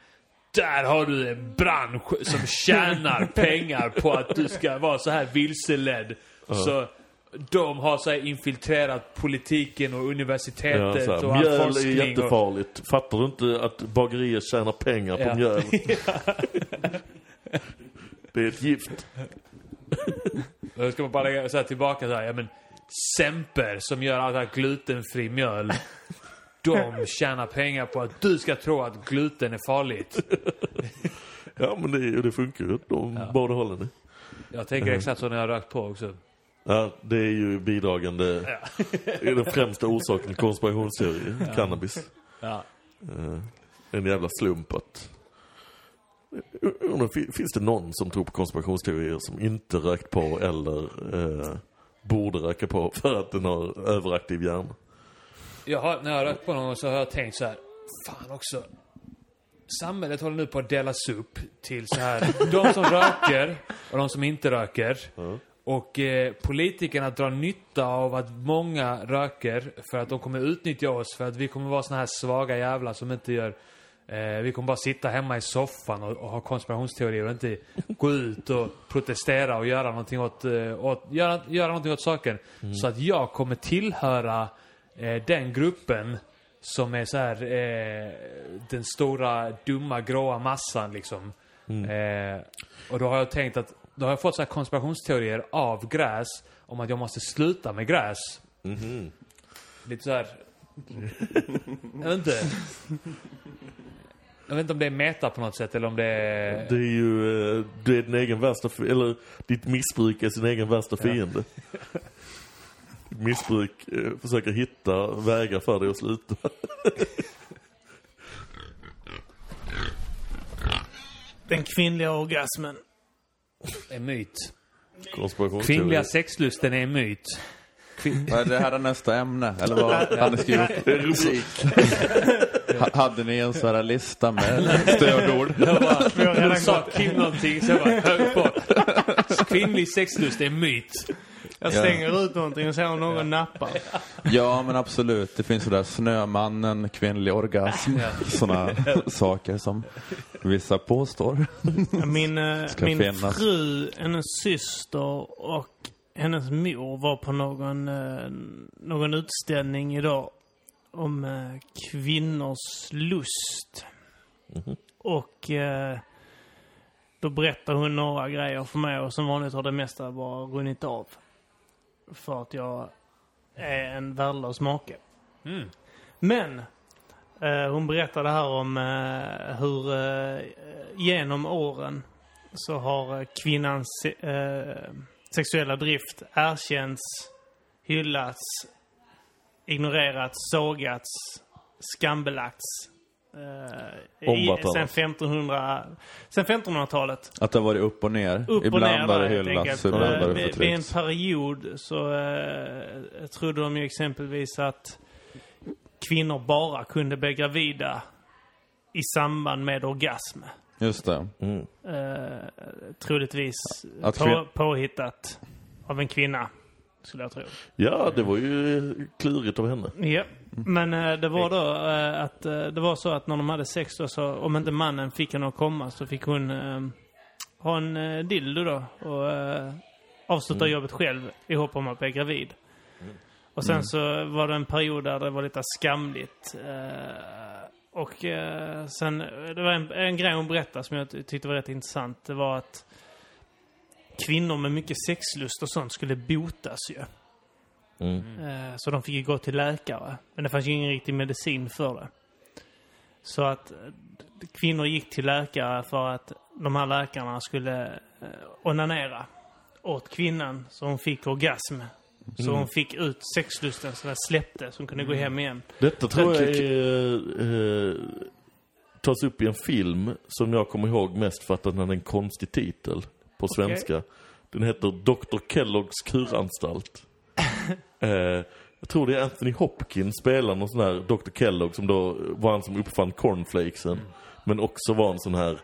där har du en bransch som tjänar pengar på att du ska vara så här vilseledd. Så de har så infiltrerat politiken och Ja, universitetet här, och all mjöl är forskning. och, jättefarligt. Fattar du inte att bagerier tjänar pengar på Ja. mjöl? det är ett gift. Då ska man bara lägga så här tillbaka så här, ja men Semper som gör all det här glutenfri mjöl. De tjänar pengar på att du ska tro att gluten är farligt. Ja, men det, det funkar ju. De båda hållen. Jag tänker exakt så när jag rökt på också. Ja, det är ju bidragande. Det är den främsta orsaken till konspirationsteorier. Cannabis. Ja. En jävla slump att... Undrar, fi- Finns det någon som tror på konspirationsteorier som inte rökt på eller eh, borde röka på för att den har överaktiv hjärna? Jag har, när jag har rökt på någon så har jag tänkt så här. Fan också. Samhället håller nu på att delas upp till så här. De som röker och de som inte röker. Och eh, politikerna drar nytta av att många röker för att de kommer utnyttja oss för att vi kommer vara såna här svaga jävlar som inte gör Eh, vi kommer bara sitta hemma i soffan och, och ha konspirationsteorier och inte gå ut och protestera och göra någonting åt, eh, åt, göra, göra någonting åt saken. Så att jag kommer tillhöra eh, den gruppen som är så här eh, den stora dumma gråa massan liksom. Eh, och då har jag tänkt att, då har jag fått så här konspirationsteorier av gräs om att jag måste sluta med gräs. Lite så här. jag vet inte. Jag vet inte om det är meta på något sätt eller om det är... Det är ju, eh, du är din egen värsta, eller ditt missbruk är sin egen värsta fiende. Ditt missbruk eh, försöker hitta vägar för dig att sluta. Den kvinnliga orgasmen. en myt. Kvinnliga sexlusten är en myt. Vad är det här är nästa ämne? Eller vad har ni skrivit? Ha- Hade ni en sån här lista med stödord? Jag bara, sa. Kim någonting så jag bara högg på. Kvinnlig sexlust är en myt. Jag stänger ut någonting och ser om någon nappar. Ja, men absolut. Det finns sådär Snömannen, kvinnlig orgasm. Sådana saker som vissa påstår. Min, eh, Ska min finnas. fru, hennes syster och hennes mor var på någon, eh, någon utställning idag om eh, kvinnors lust. Och eh, då berättade hon några grejer för mig och som vanligt har det mesta bara runnit av. För att jag är en värdelös make. Mm. Men eh, hon berättade här om eh, hur eh, genom åren så har eh, kvinnans eh, sexuella drift erkänts, hyllats, ignorerats, sågats, skambelagts. Eh, i, sen 1500, sen 1500-talet. Att det har varit upp och ner. Upp och ibland ner har det hyllats, ibland Eh, det vid- Vid en period så eh, trodde de ju exempelvis att kvinnor bara kunde bli gravida i samband med orgasm. Just det. Mm. Eh, troligtvis på, påhittat av en kvinna, skulle jag tro. Ja, det var ju klurigt av henne. Ja, men eh, det var då eh, att eh, det var så att när de hade sex då så om inte mannen fick henne att komma så fick hon ha en dildo då och avsluta jobbet själv i hopp om att bli gravid. Och sen så var det en period där det var lite skamligt. Och sen, det var en, en grej hon berättade som jag ty- tyckte var rätt intressant. Det var att kvinnor med mycket sexlust och sånt skulle botas ju. Mm. Eh, Så de fick ju gå till läkare. Men det fanns ju ingen riktig medicin för det. Så att eh, kvinnor gick till läkare för att de här läkarna skulle eh, onanera åt kvinnan så hon fick orgasm. Så hon fick ut sexlusten så den släppte så hon kunde gå hem igen. Detta tror jag är, eh, tas upp i en film som jag kommer ihåg mest för att den hade en konstig titel på svenska. Den heter Dr. Kelloggs kuranstalt. eh, jag tror det är Anthony Hopkins spelar någon sån här Dr. Kellogg som då var han som uppfann cornflakesen. Men också var en sån här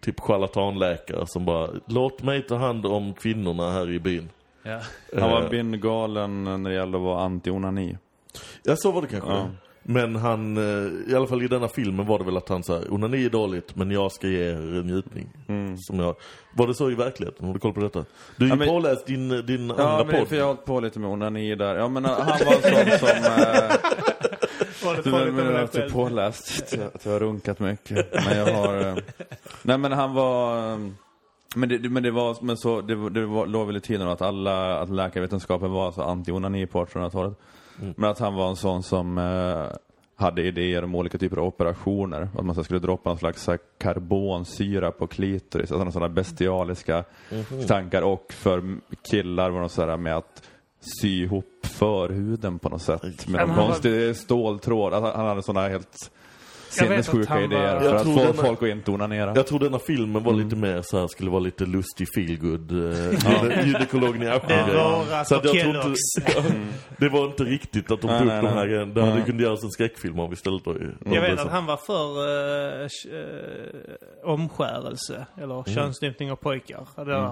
typ charlatanläkare som bara, låt mig ta hand om kvinnorna här i byn. Ja. Han var Eh, bindgalen när det gällde att vara anti-onani. Ja, så var det kanske. Ja. Men han, eh, i alla fall i denna filmen var det väl att han sa onani är dåligt men jag ska ge er en njutning. Som jag, var det så i verkligheten? Har du koll på detta? Du är ju Ja, men- påläst din, din Ja, andra men podd. för jag har hållit på lite med onani där. Ja, men han var en sån som... Eh, Var det du menar att du är påläst? Att jag, jag har runkat mycket. Men jag har... Eh, nej, men han var... Eh, Men det, men det var, men så, det, det var, låg väl i tiden att alla, att läkarvetenskapen var så anti-onani på 1800-talet. Men att han var en sån som eh, hade idéer om olika typer av operationer. Att man så skulle droppa någon slags här, karbonsyra på klitoris. Alltså sådana bestialiska tankar. Och för killar var det så här med att sy ihop förhuden på något sätt. Med men någon han var- konstig ståltråd. Alltså, han hade sådana helt sinnessjuka han var- idéer för att få denna- folk att inte onanera. Jag tror denna filmen var lite mer så här, skulle vara lite lustig feelgood. Uh, Gynekologen i Det var Så att jag tror inte, det var inte riktigt att de tog upp de här grejerna. Det hade kunnat göras en skräckfilm av istället då. Jag vet att han var för uh, omskärelse, eller könsstympning av pojkar. Mm.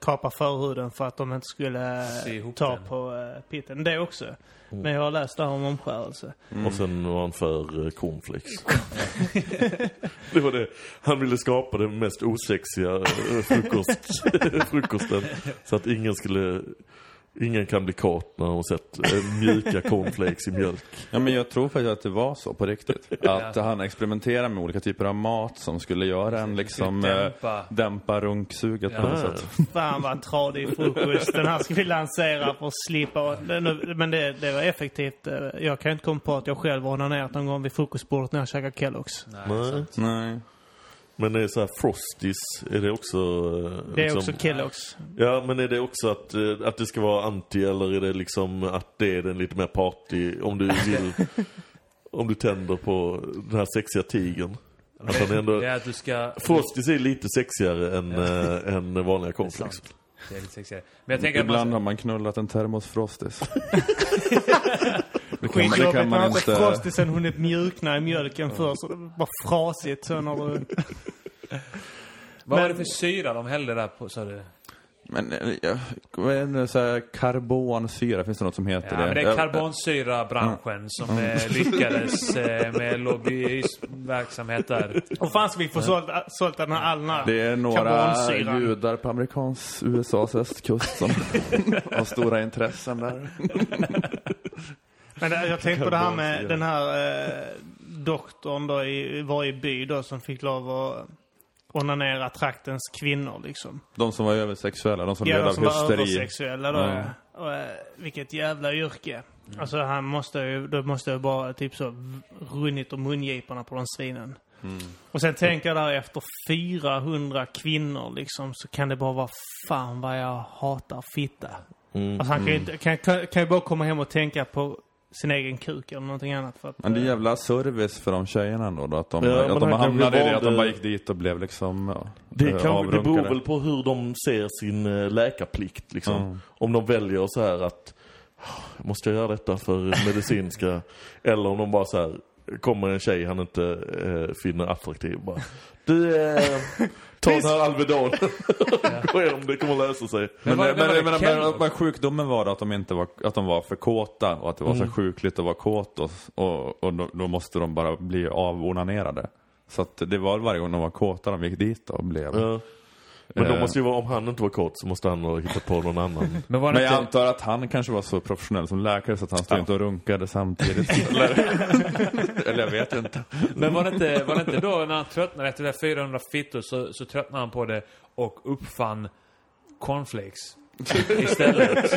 Kapa förhuden för att de inte skulle ihop ta den. på uh, pitten. Det också. Men jag har läst det här om omskärelse. Och sen var han för uh, cornflakes. det var det. Han ville skapa den mest osexiga eh, frukost, frukosten. Så att ingen skulle... Ingen kan bli kåt när de har sett eh, mjuka cornflakes i mjölk. Ja, men jag tror faktiskt att det var så på riktigt. Att han experimenterade med olika typer av mat som skulle göra en liksom eh, Dämpa. dämpa runksuget på Ja. något sätt. Fan vad tradig frukost. Den här ska vi lansera för att slippa. Men det, det var effektivt. Eh, Jag kan inte komma på att jag själv har onanerat någon gång vid frukostbordet när jag käkar Kellogg's. Nej. Nej. Men det är så här frosties, är det också... eh, Det är liksom- också Kellogg's. Ja, men är det också att, eh, att det ska vara anti eller är det liksom att det är den lite mer party om du vill, om du tänder på den här sexiga tigern? Att han ändå, Det är att du ska... Frosties är lite sexigare än, äh, än vanliga cornflakes. Det är lite sexigare. Men jag tänker att Ibland man... har man knullat en termosfrostis. det kan, man- det kan man inte frostisen hunnit mjukna i mjölken först. Så det var frasigt så när du... Vad var det för syra de hällde där på, sa du? Men, eh, ja, vad är det, så här, karbonsyra, finns det något som heter Ja, det? men det är Jag- karbonsyrabranschen som eh, lyckades eh, med lobbyistverksamhet där. Och fan ska vi få sålt, sålt den här all den här Det är några judar på amerikansk USAs östkust som har stora intressen där. Men det, jag tänkte på det här med den här eh, doktorn då i varje by då som fick lov att onanera traktens kvinnor liksom. De som var översexuella, de som Ja, led de av som var hysteri. översexuella då. Ja. Ja. Och, eh, vilket jävla yrke. Alltså han måste ju, då måste jag bara typ så runnit om mungiporna på de svinen. Och sen tänker jag där efter 400 kvinnor liksom så kan det bara vara fan vad jag hatar fitta. Mm. Alltså han kan ju inte, kan, kan, kan ju bara komma hem och tänka på sin egen kuk eller någonting annat för att... Men det är eh, jävla service för de tjejerna ändå då, att de, Ja, att de hamnade i det, att de bara gick dit och blev liksom ja, Det, eh, kan, det beror väl på hur de ser sin eh, läkarplikt liksom. Mm. Om de väljer så här att "Ah, Måste jag göra detta för medicinska? Eller om de bara så här Kommer en tjej han inte eh, finner attraktiv bara Du, eh, ta den här Alvedon och se om det kommer lösa sig. Men, men, men men, men, men sjukdomen var då att de inte var, att de var för kåta och att det var Mm. så sjukligt att vara kåt och, och, och då, då måste de bara bli avonanerade. Så att det var varje gång de var kåta de gick dit och blev. Ja. Men då Eh. måste ju vara, om han inte var kort så måste han ha hittat på någon annan. Men var det Men jag inte... antar att han kanske var så professionell som läkare så att han stod inte och runkade samtidigt. eller, eller jag vet inte. Men var det inte, var det inte då när han tröttnade efter det där 400 fittor så, så tröttnade han på det och uppfann cornflakes istället.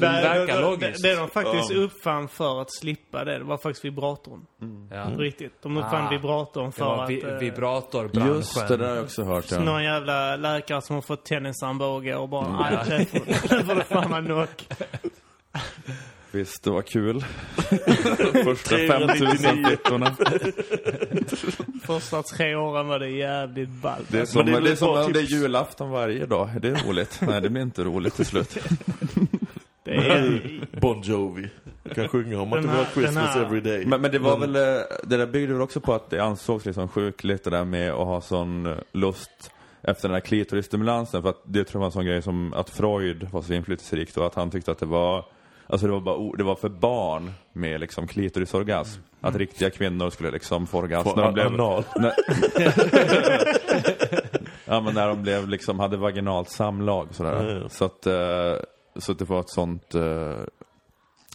Det verkar det, logiskt. det, det de faktiskt uppfann för att slippa det, det var faktiskt vibratorn. Ja. Riktigt. De uppfann Ah. vibratorn Det för att... vi, eh, vibratorbranschen. Just det, där har jag också hört. Ja. någon jävla läkare som har fått tennisarmbåge och bara, nej, det får- det får det fan vara knock. Visst, det var kul. Första 399. 5000 fittorna. Första tre åren var det jävligt ballt. Det är som, det är det är som om det är tips. julafton varje dag. Det är roligt. Nej, det blir inte roligt till slut. Det är, Bon Jovi. Jag kan sjunga om att det var Christmas här- every day. Men, men det var väl, eh, det där byggde väl också på att det ansågs liksom sjukligt det där med att ha sån eh, lust efter den här klitorisstimulansen. För att det tror jag var en sån grej som att Freud var så inflytelserik och att han tyckte att det var Alltså det var bara, det var för barn med liksom klitorisorgasm. Att riktiga kvinnor skulle liksom få orgasm Få när de blev... anal. När, ja men när de blev liksom, hade vaginalt samlag sådär. Ja. Så att, eh, så att det var ett sånt, eh,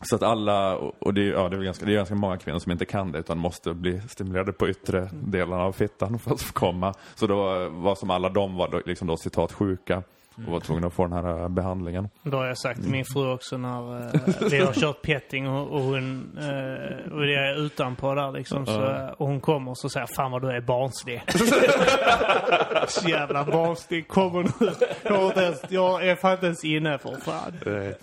Så att alla, och det, är- ja, det, är ganska, det är ganska många kvinnor som inte kan det utan måste bli stimulerade på yttre delarna av fittan för att få komma. Så då eh, var som alla de var då, liksom då citat sjuka och var tvungna att få den här eh, behandlingen. Då har jag sagt till min fru också när eh, vi har kört petting och, och hon eh, och det är utanpå där liksom. Så, och hon kommer och så säger fan vad du är barnslig. så jävla barnslig. Kommer nu. Jag, har ens, jag är fan inte ens inne för fan.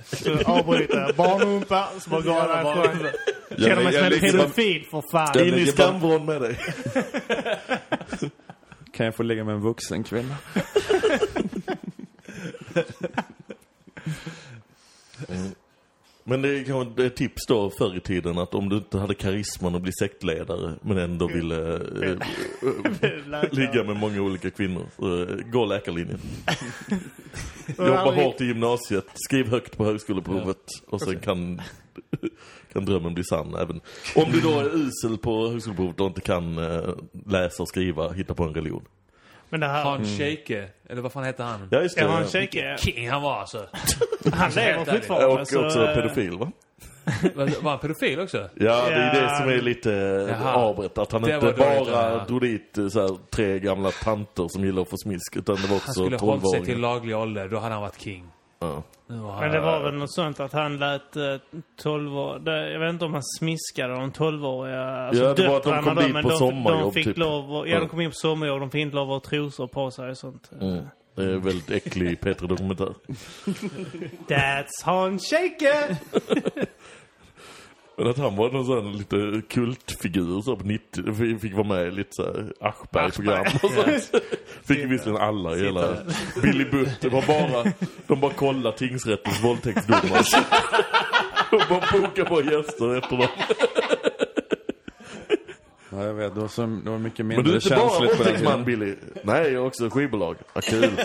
Så avbryter jag. Barnumpa. Så bara går jag. Känner mig som en pedofil för fan. In i skamvrån med dig. Kan jag få ligga med en vuxen kvinna? Men det är kanske ett tips då förr i tiden att om du inte hade karisman att bli sektledare men ändå ville eh, eh, ligga med många olika kvinnor, så, eh, gå läkarlinjen. Jobba hårt i gymnasiet, skriv högt på högskoleprovet och sen kan, kan drömmen bli sann. Även om du då är usel på högskoleprovet och inte kan eh, läsa och skriva, hitta på en religion. Men det här... Han Sheike, eller vad fan heter han? Ja, just det. Ja, han tjejke. King han var alltså. Han lever Helt ärligt. fortfarande. Och så, också eh, pedofil va? Var han pedofil också? Ja, det är det som är lite Jaha. avbrett. Att han Det inte bara drog dit eh, så här, tre gamla tanter som gillar att få smisk. Utan det var Han också skulle ha hållit sig till 12-åringar. laglig ålder, då hade han varit king. Ja. Men det var väl något sånt att han lät eh, 12 år, det, Jag vet inte om han smiskade de 12-åriga alltså Ja, det var att de kom då, dit men på de, sommarjobb, de fick typ. lov Ja, de kom in på sommarjobb. De fick inte lov att ha trosor på sig och sånt. Mm. Det är väldigt äcklig Petra-dokumentär. That's Hans Scheike! Men att han var någon sån lite kultfigur så på 90 fick- vara med i lite så här Aschberg-program och sånt. Fick visserligen alla i hela Billy Butt. Det var bara, de bara kollade tingsrättens våldtäktsdomar. De bara bokade på gäster efter dem. Ja, jag vet. Det var, så, det var mycket Men mindre du är inte bara våldtäktsman. Billy. Nej, jag är också skivbolag. Vad kul.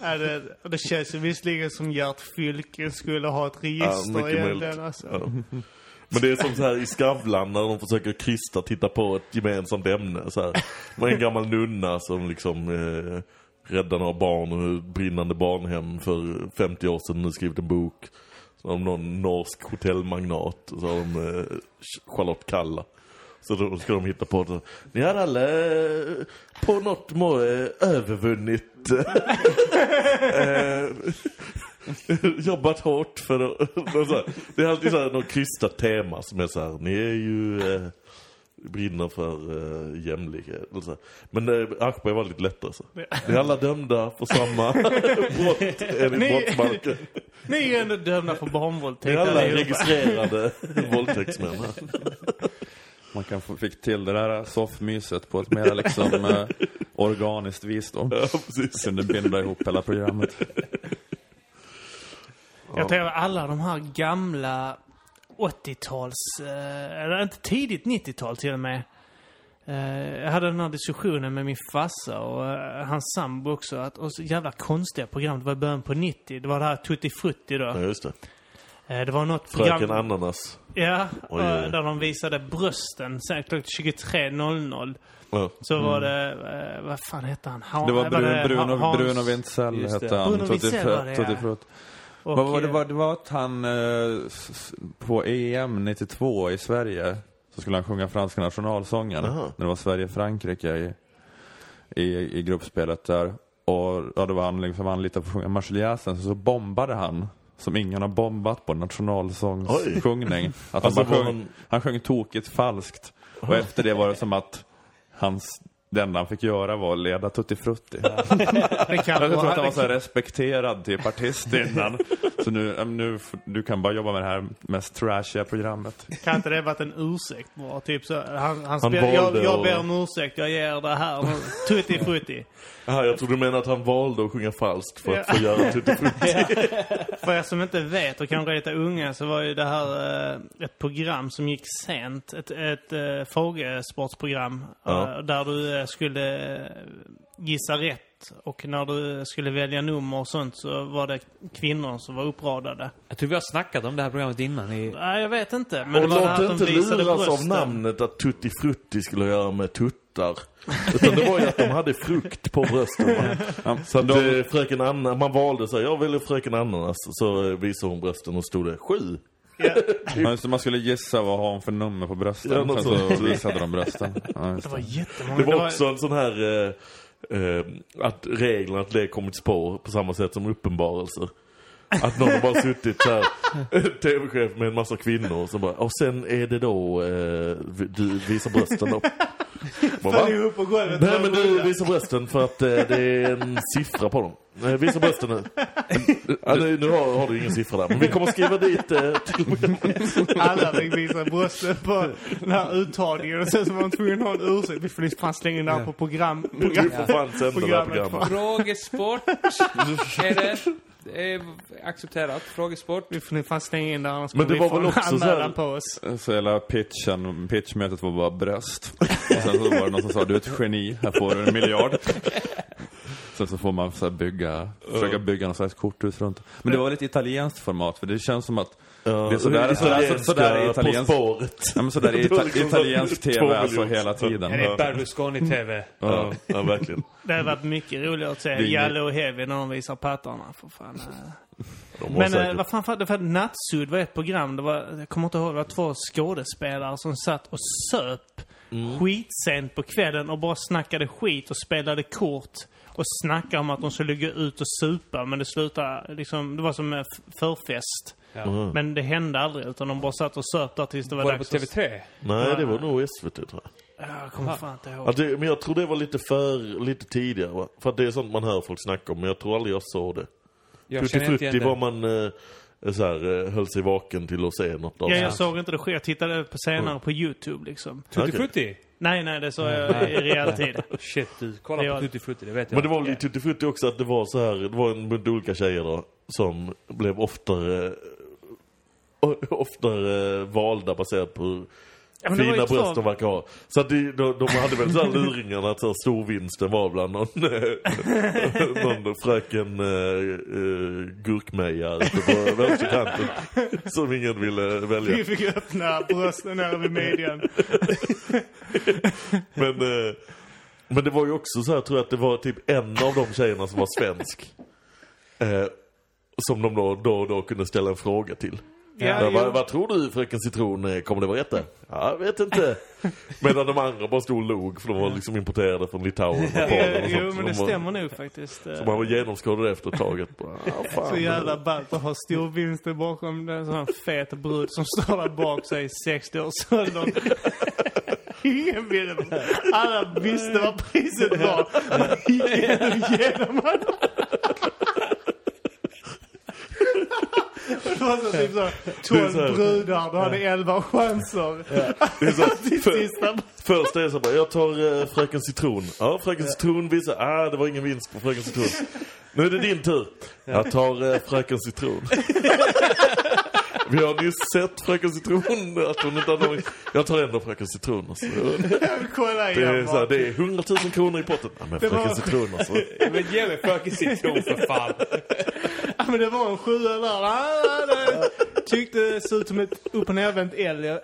Ja, det, det känns ju visserligen som Gert Fylking skulle ha ett register mycket egentligen. Alltså. Ja. Men det är som så här i Skavlan när de försöker krysta, titta på ett gemensamt ämne. Så här. Det var en gammal nunna som liksom eh, räddade några barn ett brinnande barnhem för 50 år sedan. Nu skrivit en bok. De någon norsk hotellmagnat. Och så har de eh, Charlotte Kalla. Så då ska de hitta på det. Ni har alla eh, på något må eh, övervunnit eh, jobbat hårt för att... Det är alltid så här något krystat tema som är så här, ni är ju... Eh, brinner för eh, jämlikhet. Och så här. Men eh, Aschberg var lite lättare så. Vi är alla dömda för samma brott enligt Ni- brottsbalken. Ni är ju ändå dömda för barnvåldtäkt är alla registrerade våldtäktsmän. Man kan få, fick till det där soffmyset på ett mer liksom eh, organiskt vis då. Ja, precis. Kunde binda ihop hela programmet. Jag tänker alla de här gamla 80-tals, eh, eller inte tidigt 90-tal till och med. Eh, jag hade den här diskussionen med min farsa och eh, hans sambo också. Att, och så jävla konstiga program. Det var i början på 90. Det var det här Tutti Frutti då. Ja, just det. Eh, det var något program... Fröken Ananas. Ja, Oj, eh, där de visade brösten. Sen klockan 23.00 Ja. så var det, eh, vad fan hette han? Han Det var Bruno, det Bruno, Hans- Bruno Wintzell hette han. Bruno Wintzell var det, ja. Och, Vad var det, var, det var att han på EM 92 i Sverige så skulle han sjunga franska nationalsången. Jaha. När det var Sverige-Frankrike i, i, i gruppspelet där. Och ja, det var han liksom anlitad för att sjunga Marseljäsen. Så, så bombade han, som ingen har bombat på, nationalsångssjungning. Att han, Alltså, var sjöng, han- han sjöng tokigt falskt. Och efter det var det som att hans det enda han fick göra var att leda Tutti Frutti. det kan Jag tror att han var så här respekterad typ artist innan. Så nu, nu, du kan bara jobba med det här mest trashiga programmet. Kan inte det varit en ursäkt bara? Typ så, han, han, spel, valde jag, jag ber om ursäkt, jag ger det här. Tutti frutti. Aha, jag tror du menar att han valde att sjunga falskt för att Ja. få göra Tutti Frutti. För er som inte vet och kanske är lite unga så var ju det här eh, ett program som gick sent. Ett, ett eh, frågesportsprogram. Ja. eh, där du eh, skulle eh, gissa rätt. Och när du skulle välja nummer och sånt så var det kvinnor som var uppradade. Jag tror vi har snackat om det här programmet innan i... Nej, jag vet inte. Men Och det var det låt här inte att de visade luras av namnet att Tutti Frutti skulle göra med Tutti tuttar. Utan det var ju att de hade frukt på brösten. Så att de- eh, fröken Anna, man valde så här, jag väljer fröken Ananas. Så eh, visade hon brösten och stod det sju. Ja, så man skulle gissa vad har hon för nummer på brösten. Ja, så visade de brösten. Ja, just det var det. jättemånga. Det var också en sån här, eh, eh, att reglerna att det kommit spår på samma sätt som uppenbarelser. Att någon har bara suttit så här, tv-chef med en massa kvinnor som bara, och sen är det då, eh, du visar brösten då. Föll ihop på golvet. Nej men du visar brösten för att eh, det är en siffra på dem. Nej, visa brösten nu. Ja, nu nu har, har du ingen siffra där, men vi kommer skriva dit eh, Alla fick visa bröstet på den här uttagningen och sen så var de tvungna att ha en ursäkt. Vi får liksom fan slänga in det här på program. Program. får fan sända det här Programmet. programmet. Frågesport. är det? Det är accepterat. Frågesport. Vi får fan slänga in det annars Men det vi var få väl en också så här- anmälan på oss. Så hela pitchen, pitchmötet var bara bröst. Och sen så var det någon som sa, du är ett geni, här får du en miljard. Sen så får man så här bygga, försöka bygga någon slags korthus runt. Men det var lite italienskt format, för det känns som att Det är sådär- sådär- sådär är På italienskt. spåret. Ja men sådär Det var ita italiensk tv alltså hela tiden. Är det Berlusconi-TV? Ja, ja, verkligen. Det hade varit mycket roligare att se är- Jalle och Heavy när de visar pattarna. För fan. Men eh, säkert. vad fan, för, för Nattsudd var ett program. Det var, jag kommer inte ihåg, det var två skådespelare som satt och söp skitsent på kvällen och bara snackade skit och spelade kort. Och snackade om att de skulle gå ut och supa, men det slutade liksom, det var som en förfest. Mhm. Men det hände aldrig, utan de bara satt och söp där tills det var, Var det på dags att- TV3? Nej, det var nog SVT tror jag. Ja, jag kommer fan inte ihåg. Ja, det, men jag tror det var lite för, lite tidigare va? För att det är sånt man hör folk snacka om, men jag tror aldrig jag såg det. Jag Tutti känner inte igen var det. man eh, så här, eh, höll sig vaken till att se något av. Ja, jag såg inte det ske. Jag tittade på senare på YouTube liksom. Tutti. Frutti? Nej, nej, det såg jag i realtid. Shit du, kolla på var- Tutti Frutti, det vet jag. Men det var Tutti Frutti också att det var så här, det var en bunt olika tjejer då, som blev oftare, o- oftare valda baserat på Ja, fina bröst de verkar ha. Så att de, de, de hade väl så här luringarna att så här storvinsten var bland någon, någon fröken eh, eh, Gurkmeja ute på vänsterkanten som ingen ville välja. Vi fick öppna brösten här vid midjan. Men, eh, men det var ju också så här, tror jag att det var typ en av de tjejerna som var svensk. Eh, som de då, då och då kunde ställa en fråga till. Ja, Ja, vad, vad tror du fröken Citron, eh, kommer det där? Ja, jag vet inte. Medan de andra bara stod och log för de var liksom importerade från Litauen och Polen och Jo, men det var, stämmer nog faktiskt. Så man var genomskådad efter taget. Ah, Så jävla ballt att ha storvinster bakom en sån här fet brud som står där bak sig i 60-årsåldern. Ingen ville. Alla visste vad priset var. Man gick ändå igenom alla. Det var så typ så, Det är 12 så här- brudar, du hade 11 chanser. Det är så, för. Först är det så bara, jag tar eh, Fröken Citron. Ja, Fröken Citron visar, ah det var ingen vinst på Fröken Citron. Nu är det din tur. Jag tar eh, Fröken Citron. Vi har nyss sett Fröken Citron, att hon inte någon... Jag tar ändå Fröken Citron. Alltså. Kolla Det, är så här, det är 100 000 kronor i potten. Ja, men Det Fröken var- Citron alltså. Men ge mig Fröken Citron för fan. Ja, men det var en sjua där. Ah, det tyckte det såg ut som ett upp och nervänt L.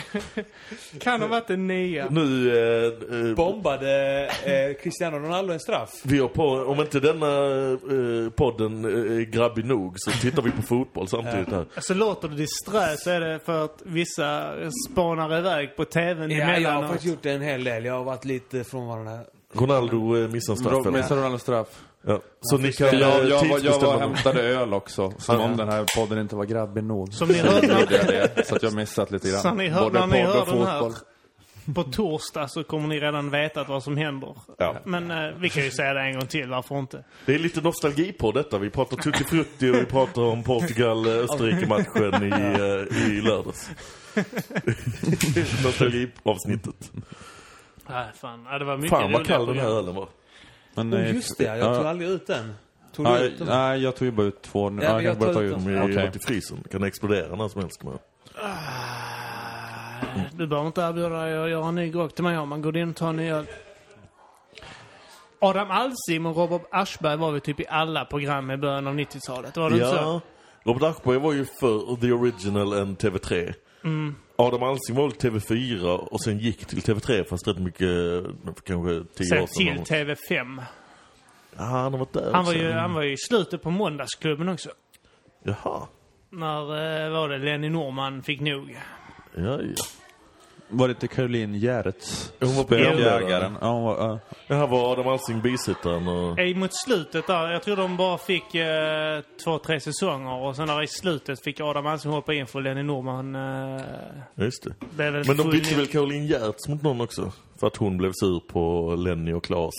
kan ha varit en nia. Nu, eh, eh, Bombade eh, Cristiano Ronaldo en straff? vi har på, om inte denna eh, podden eh, är grabbig nog så tittar vi på fotboll samtidigt här. Alltså låter det disträ så är det för att vissa spanar iväg på tvn Ja, jag har faktiskt gjort det en hel del. Jag har varit lite frånvarande. Ronaldo missar straff. Du alla straff? Ja. Så ni kan Jag, jag, eh, var, jag var hämtade öl också, som om den här podden inte var grabbig nog. Som ni hörde Så när- gjorde jag det, så att jag missat lite grann. Så ni hör- Både när ni podd hör och den här- fotboll. På torsdag så kommer ni redan veta vad som händer. Ja. Men eh, vi kan ju säga det en gång till, varför inte? Det är lite nostalgi på detta. Vi pratar Tutti Frutti och vi pratar om Portugal-Österrike-matchen i, eh, i lördags. Nostalgiavsnittet. Nej, fan. Ja, det var mycket Fan vad kall den här ölen var. Men, Oh, eh, just det, jag ja. tog aldrig ut den. Tog du Nej, ut den? nej, jag tog ju bara ut två nu. Ja, Ja, jag jag kan bara ta ut ut De dem. varit i frysen. Kan explodera när som helst. man. Ah, Du behöver inte erbjuda dig att göra en ny grogg till mig om man går in och tar en ny öl. Adam Alsing och Robert Aschberg var vi typ i alla program i början av 90-talet. Var det inte så? Ja. Robert Aschberg var ju för The Original än TV3. Adam Alsing var väl TV4 och sen gick till TV3 fast rätt mycket, kanske tio Sen år sedan. till TV5. Ja, han har varit där Han var, ju, han var ju i slutet på Måndagsklubben också. Jaha. När eh, var det Lenny Norman fick nog. Ja, ja. Var det inte Caroline Gerets? Hon var Spökjägaren. Ja, hon var, ja. Det här var Adam Alsing bisittaren och... Mot slutet där, jag tror de bara fick eh, två, tre säsonger och sen där i slutet fick Adam Alsing hoppa in för Lenny Norman. Eh, just det. Men de bytte väl Caroline Giertz mot någon också? För att hon blev sur på Lenny och Claes.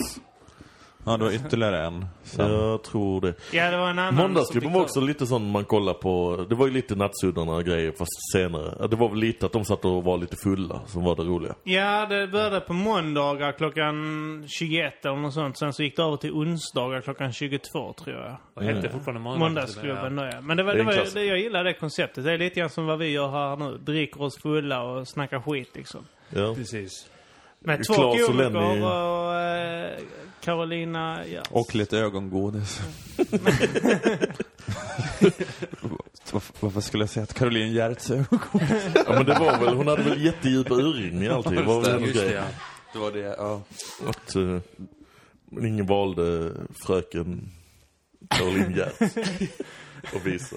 Ja, det var ytterligare en. Sen. Jag tror det. Ja, det var en annan. Måndagsklubben som var också lite sån man kollar på. Det var ju lite nattsuddarna grejer fast senare. Det var väl lite att de satt och var lite fulla som var det roliga. Ja, det började på måndagar klockan 21 eller något sånt. Sen så gick det över till onsdagar klockan 22 tror jag. Och hette fortfarande måndagsklubben. Måndagsklubben ja. Men det var, Det var, det, jag gillar det konceptet. Det är lite grann som vad vi gör här nu. Dricker oss fulla och snackar skit liksom. Ja. Precis. Med två och komiker och eh, Carolina ja. Och lite ögongodis. Varför- skulle jag säga att Caroline Gerets ögongodis? ja men det var väl, hon hade väl jättedjupa urringningar alltid. Det var väl en Just det, ja. Det var det, ja. Att uh, ingen valde fröken Caroline Giertz. Och visa.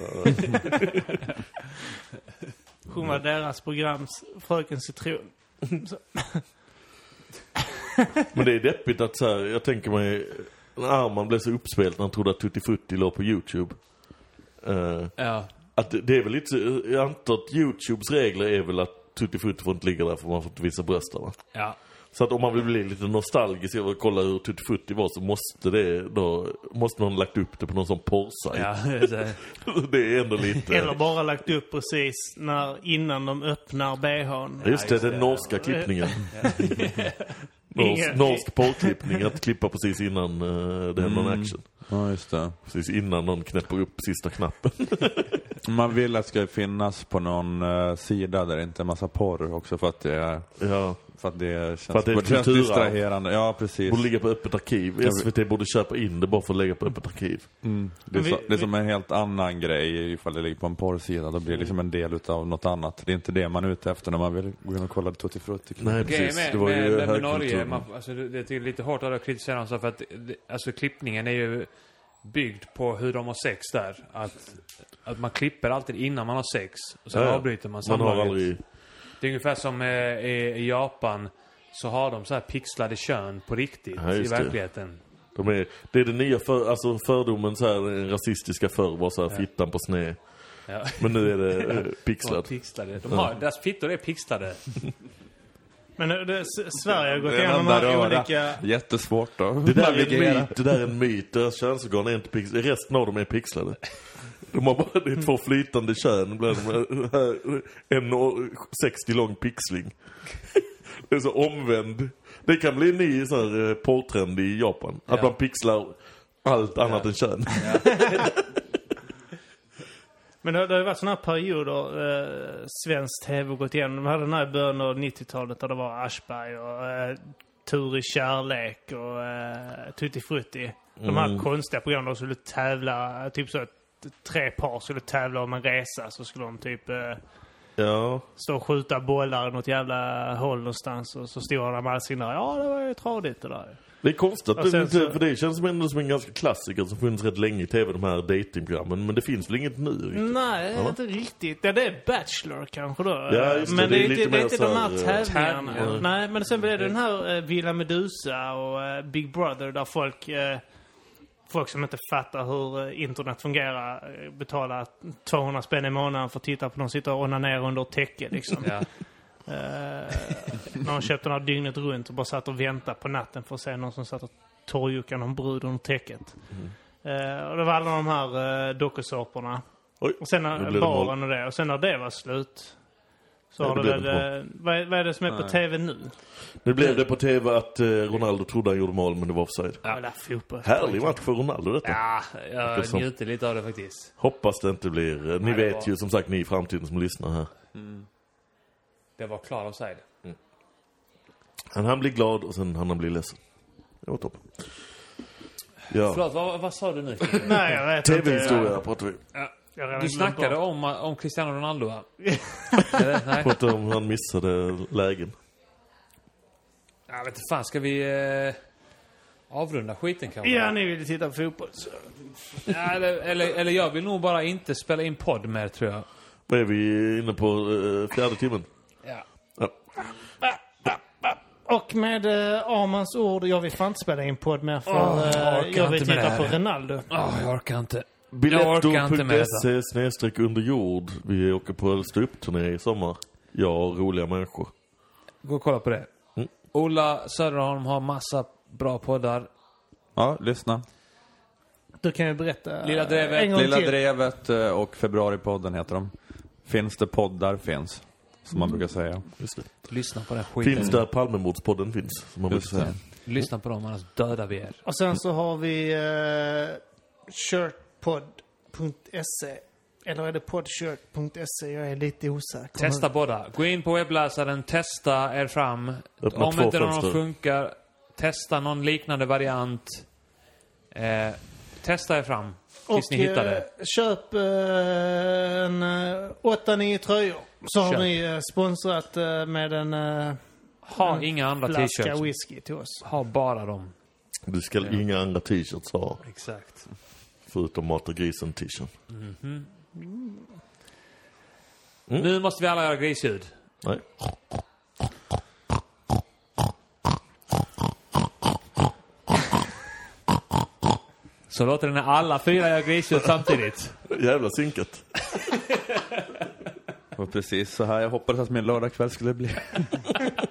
Hon var deras programs Fröken Citron. Men det är deppigt att så här, jag tänker mig, när Arman blev så uppspelt när han trodde att Tutti Frutti låg på YouTube. Eh, Ja. att det, det är väl lite, jag antar att YouTubes regler är väl att Tutti Frutti får inte ligga där för man får inte visa bröstar va? Ja. Så att om man vill bli lite nostalgisk och kolla hur Tutti Frutti var så måste det då, måste någon lagt upp det på någon sån porrsajt. Ja. det- det är ändå lite... Eller bara lagt upp precis när, innan de öppnar bhn. Ja, Just det, just den det. norska klippningen. Norsk, norsk porrklippning, att klippa precis innan uh, det händer någon action. Ja, just det. Precis innan någon knäpper upp sista knappen. Man vill att det ska finnas på någon eh, sida där det inte är massa porr också för att det är, ja, för att det känns, För att det är känns distraherande. Ja, precis. borde ligga på öppet arkiv. SVT borde köpa in det bara för att lägga på öppet arkiv. Mm. Det, är Vi- så, det är vi- som en helt annan grej ifall det ligger på en porrsida. Då blir det liksom en del utav något annat. Det är inte det man är ute efter när man vill gå in och kolla Tutti Frutti. Nej, precis. med, Det var med, ju med, med Norge, man, alltså, det, är lite hårt att kritisera dem så för att alltså klippningen är ju byggd på hur de har sex där. Att, att man klipper alltid innan man har sex. Och sen Ja, ja. avbryter man Man har samlaget. aldrig... Det är ungefär som eh, i, i Japan. Så har de så här pixlade kön på riktigt Ja, i just det. verkligheten. De är, det är det nya för, alltså fördomen så här, den rasistiska förr var så här fittan på sned. Ja. Men nu är det eh, De har pixlat. pixlade. De har, deras fittor är pixlade. Men det, det, Sverige har gått igenom röra. olika... Jättesvårt då. Det där är en myt, det där är en myt. Deras könsorgan är inte pixlade. Resten av dem är pixlade. De har bara, det är två flytande kön bland en och 60 lång pixling. Det är så omvänd. Det kan bli en ny så här, eh, porrtrend i Japan. Att Ja. man pixlar allt annat Ja. än kön. Men det, det har ju varit sådana här perioder eh, svensk tv gått igenom. De hade den här i början av 90-talet där det var Aschberg och eh, Tur i kärlek och eh, Tutti Frutti. De här Mm. konstiga programmen de skulle tävla, typ så att tre par skulle tävla om en resa. Så skulle de typ eh, Ja. stå och skjuta bollar i något jävla håll någonstans. Och så stod Adam Alsing där. Ja, det var ju tradigt det där. Det är konstigt, att det inte, så- för det känns som ändå som en ganska klassiker som funnits rätt länge i tv, de här datingprogrammen. Men det finns väl inget nu riktigt? Nej, Eller? inte riktigt. Ja, det är Bachelor kanske då. Ja, just det. men Det det är är, lite inte, det är inte de här här, eh, tävlingarna. tävlingar. Nej, men sen blir det den här eh, Villa Medusa och eh, Big Brother där folk, eh, folk som inte fattar hur eh, internet fungerar eh, betalar 200 spänn i månaden för att titta på någon sitta och onanerar under ett täcke liksom. Ja. När de köpte den här dygnet runt och bara satt och väntade på natten för att se någon som satt och torrjuckade någon brud under täcket. Eh, och det var alla de här uh, dokusåporna. Och sen när baren och det. Och sen när det var slut. Så Ja, har det det det eh, Vad, är- vad är det som är på Nej. tv nu? Nu blev det på tv att eh, Ronaldo trodde han gjorde mål, men det var offside. Ja. Fotboll. Härlig match för Ronaldo detta. ja, jag Som- njuter lite av det faktiskt. Hoppas det inte blir... eh, Ni Nej, vet var- ju som sagt, ni i framtiden som lyssnar här. Det var klar offside. Han, han blir glad och sen han blir ledsen. Det var toppen. Ja. Förlåt, vad, vad sa du nu? Nej, jag vet inte. Tv-historia pratar vi. Redan Du snackade om, om Cristiano Ronaldo va? Eller? Nej. På att om han missade lägen. Jag vet inte fan, ska vi eh, avrunda skiten kanske? Ja, ni vill titta på fotboll. Så. Ja, eller, eller, eller jag vill nog bara inte spela in podd mer tror jag. Vad är vi inne på? Eh, fjärde timmen? Ja. Ja. Och med eh, Armans ord, jag vill fan inte spela in podd mer för eh, jag orkar jag vill titta på. Ronaldo. Åh, jag orkar inte. Biljetto.se snedstreck under jord. Vi åker på ståuppturné i sommar. Jag och roliga människor. Gå och kolla på det. Mm. Ola Söderholm har massa bra poddar. Ja, lyssna. Du kan ju berätta Lilla eh, Drevet. en gång Lilla till. Drevet eh, och Februaripodden heter de. Finns det poddar finns. Som man brukar säga. Lyssna på den skiten. Finns där Palmemordspodden finns. Som man brukar säga. Lyssna på dem, annars dödar vi er. Och sen så har vi uh, shirtpod.se. Eller är det podshirt.se? Jag är lite osäker. Testa båda. Gå in på webbläsaren, testa er fram. Öppna Om två inte någon fönster. funkar, testa någon liknande variant. Eh, testa er fram. Tills ni hittar eh, det. köp eh, en uh, 8-9 tröjor. Så har Köp. ni eh, sponsrat eh, med en uh, Ha inga andra flaska t-shirts. whisky till oss. Ha bara dem. Du ska inga andra t-shirts ha. Exakt. Förutom Mat och grisen t-shirt. Nu måste vi alla göra grisljud. Nej. Så låter det när alla fyra gör grisljud samtidigt. Jävla synkat. Och precis så här jag hoppades att min lördagkväll skulle bli.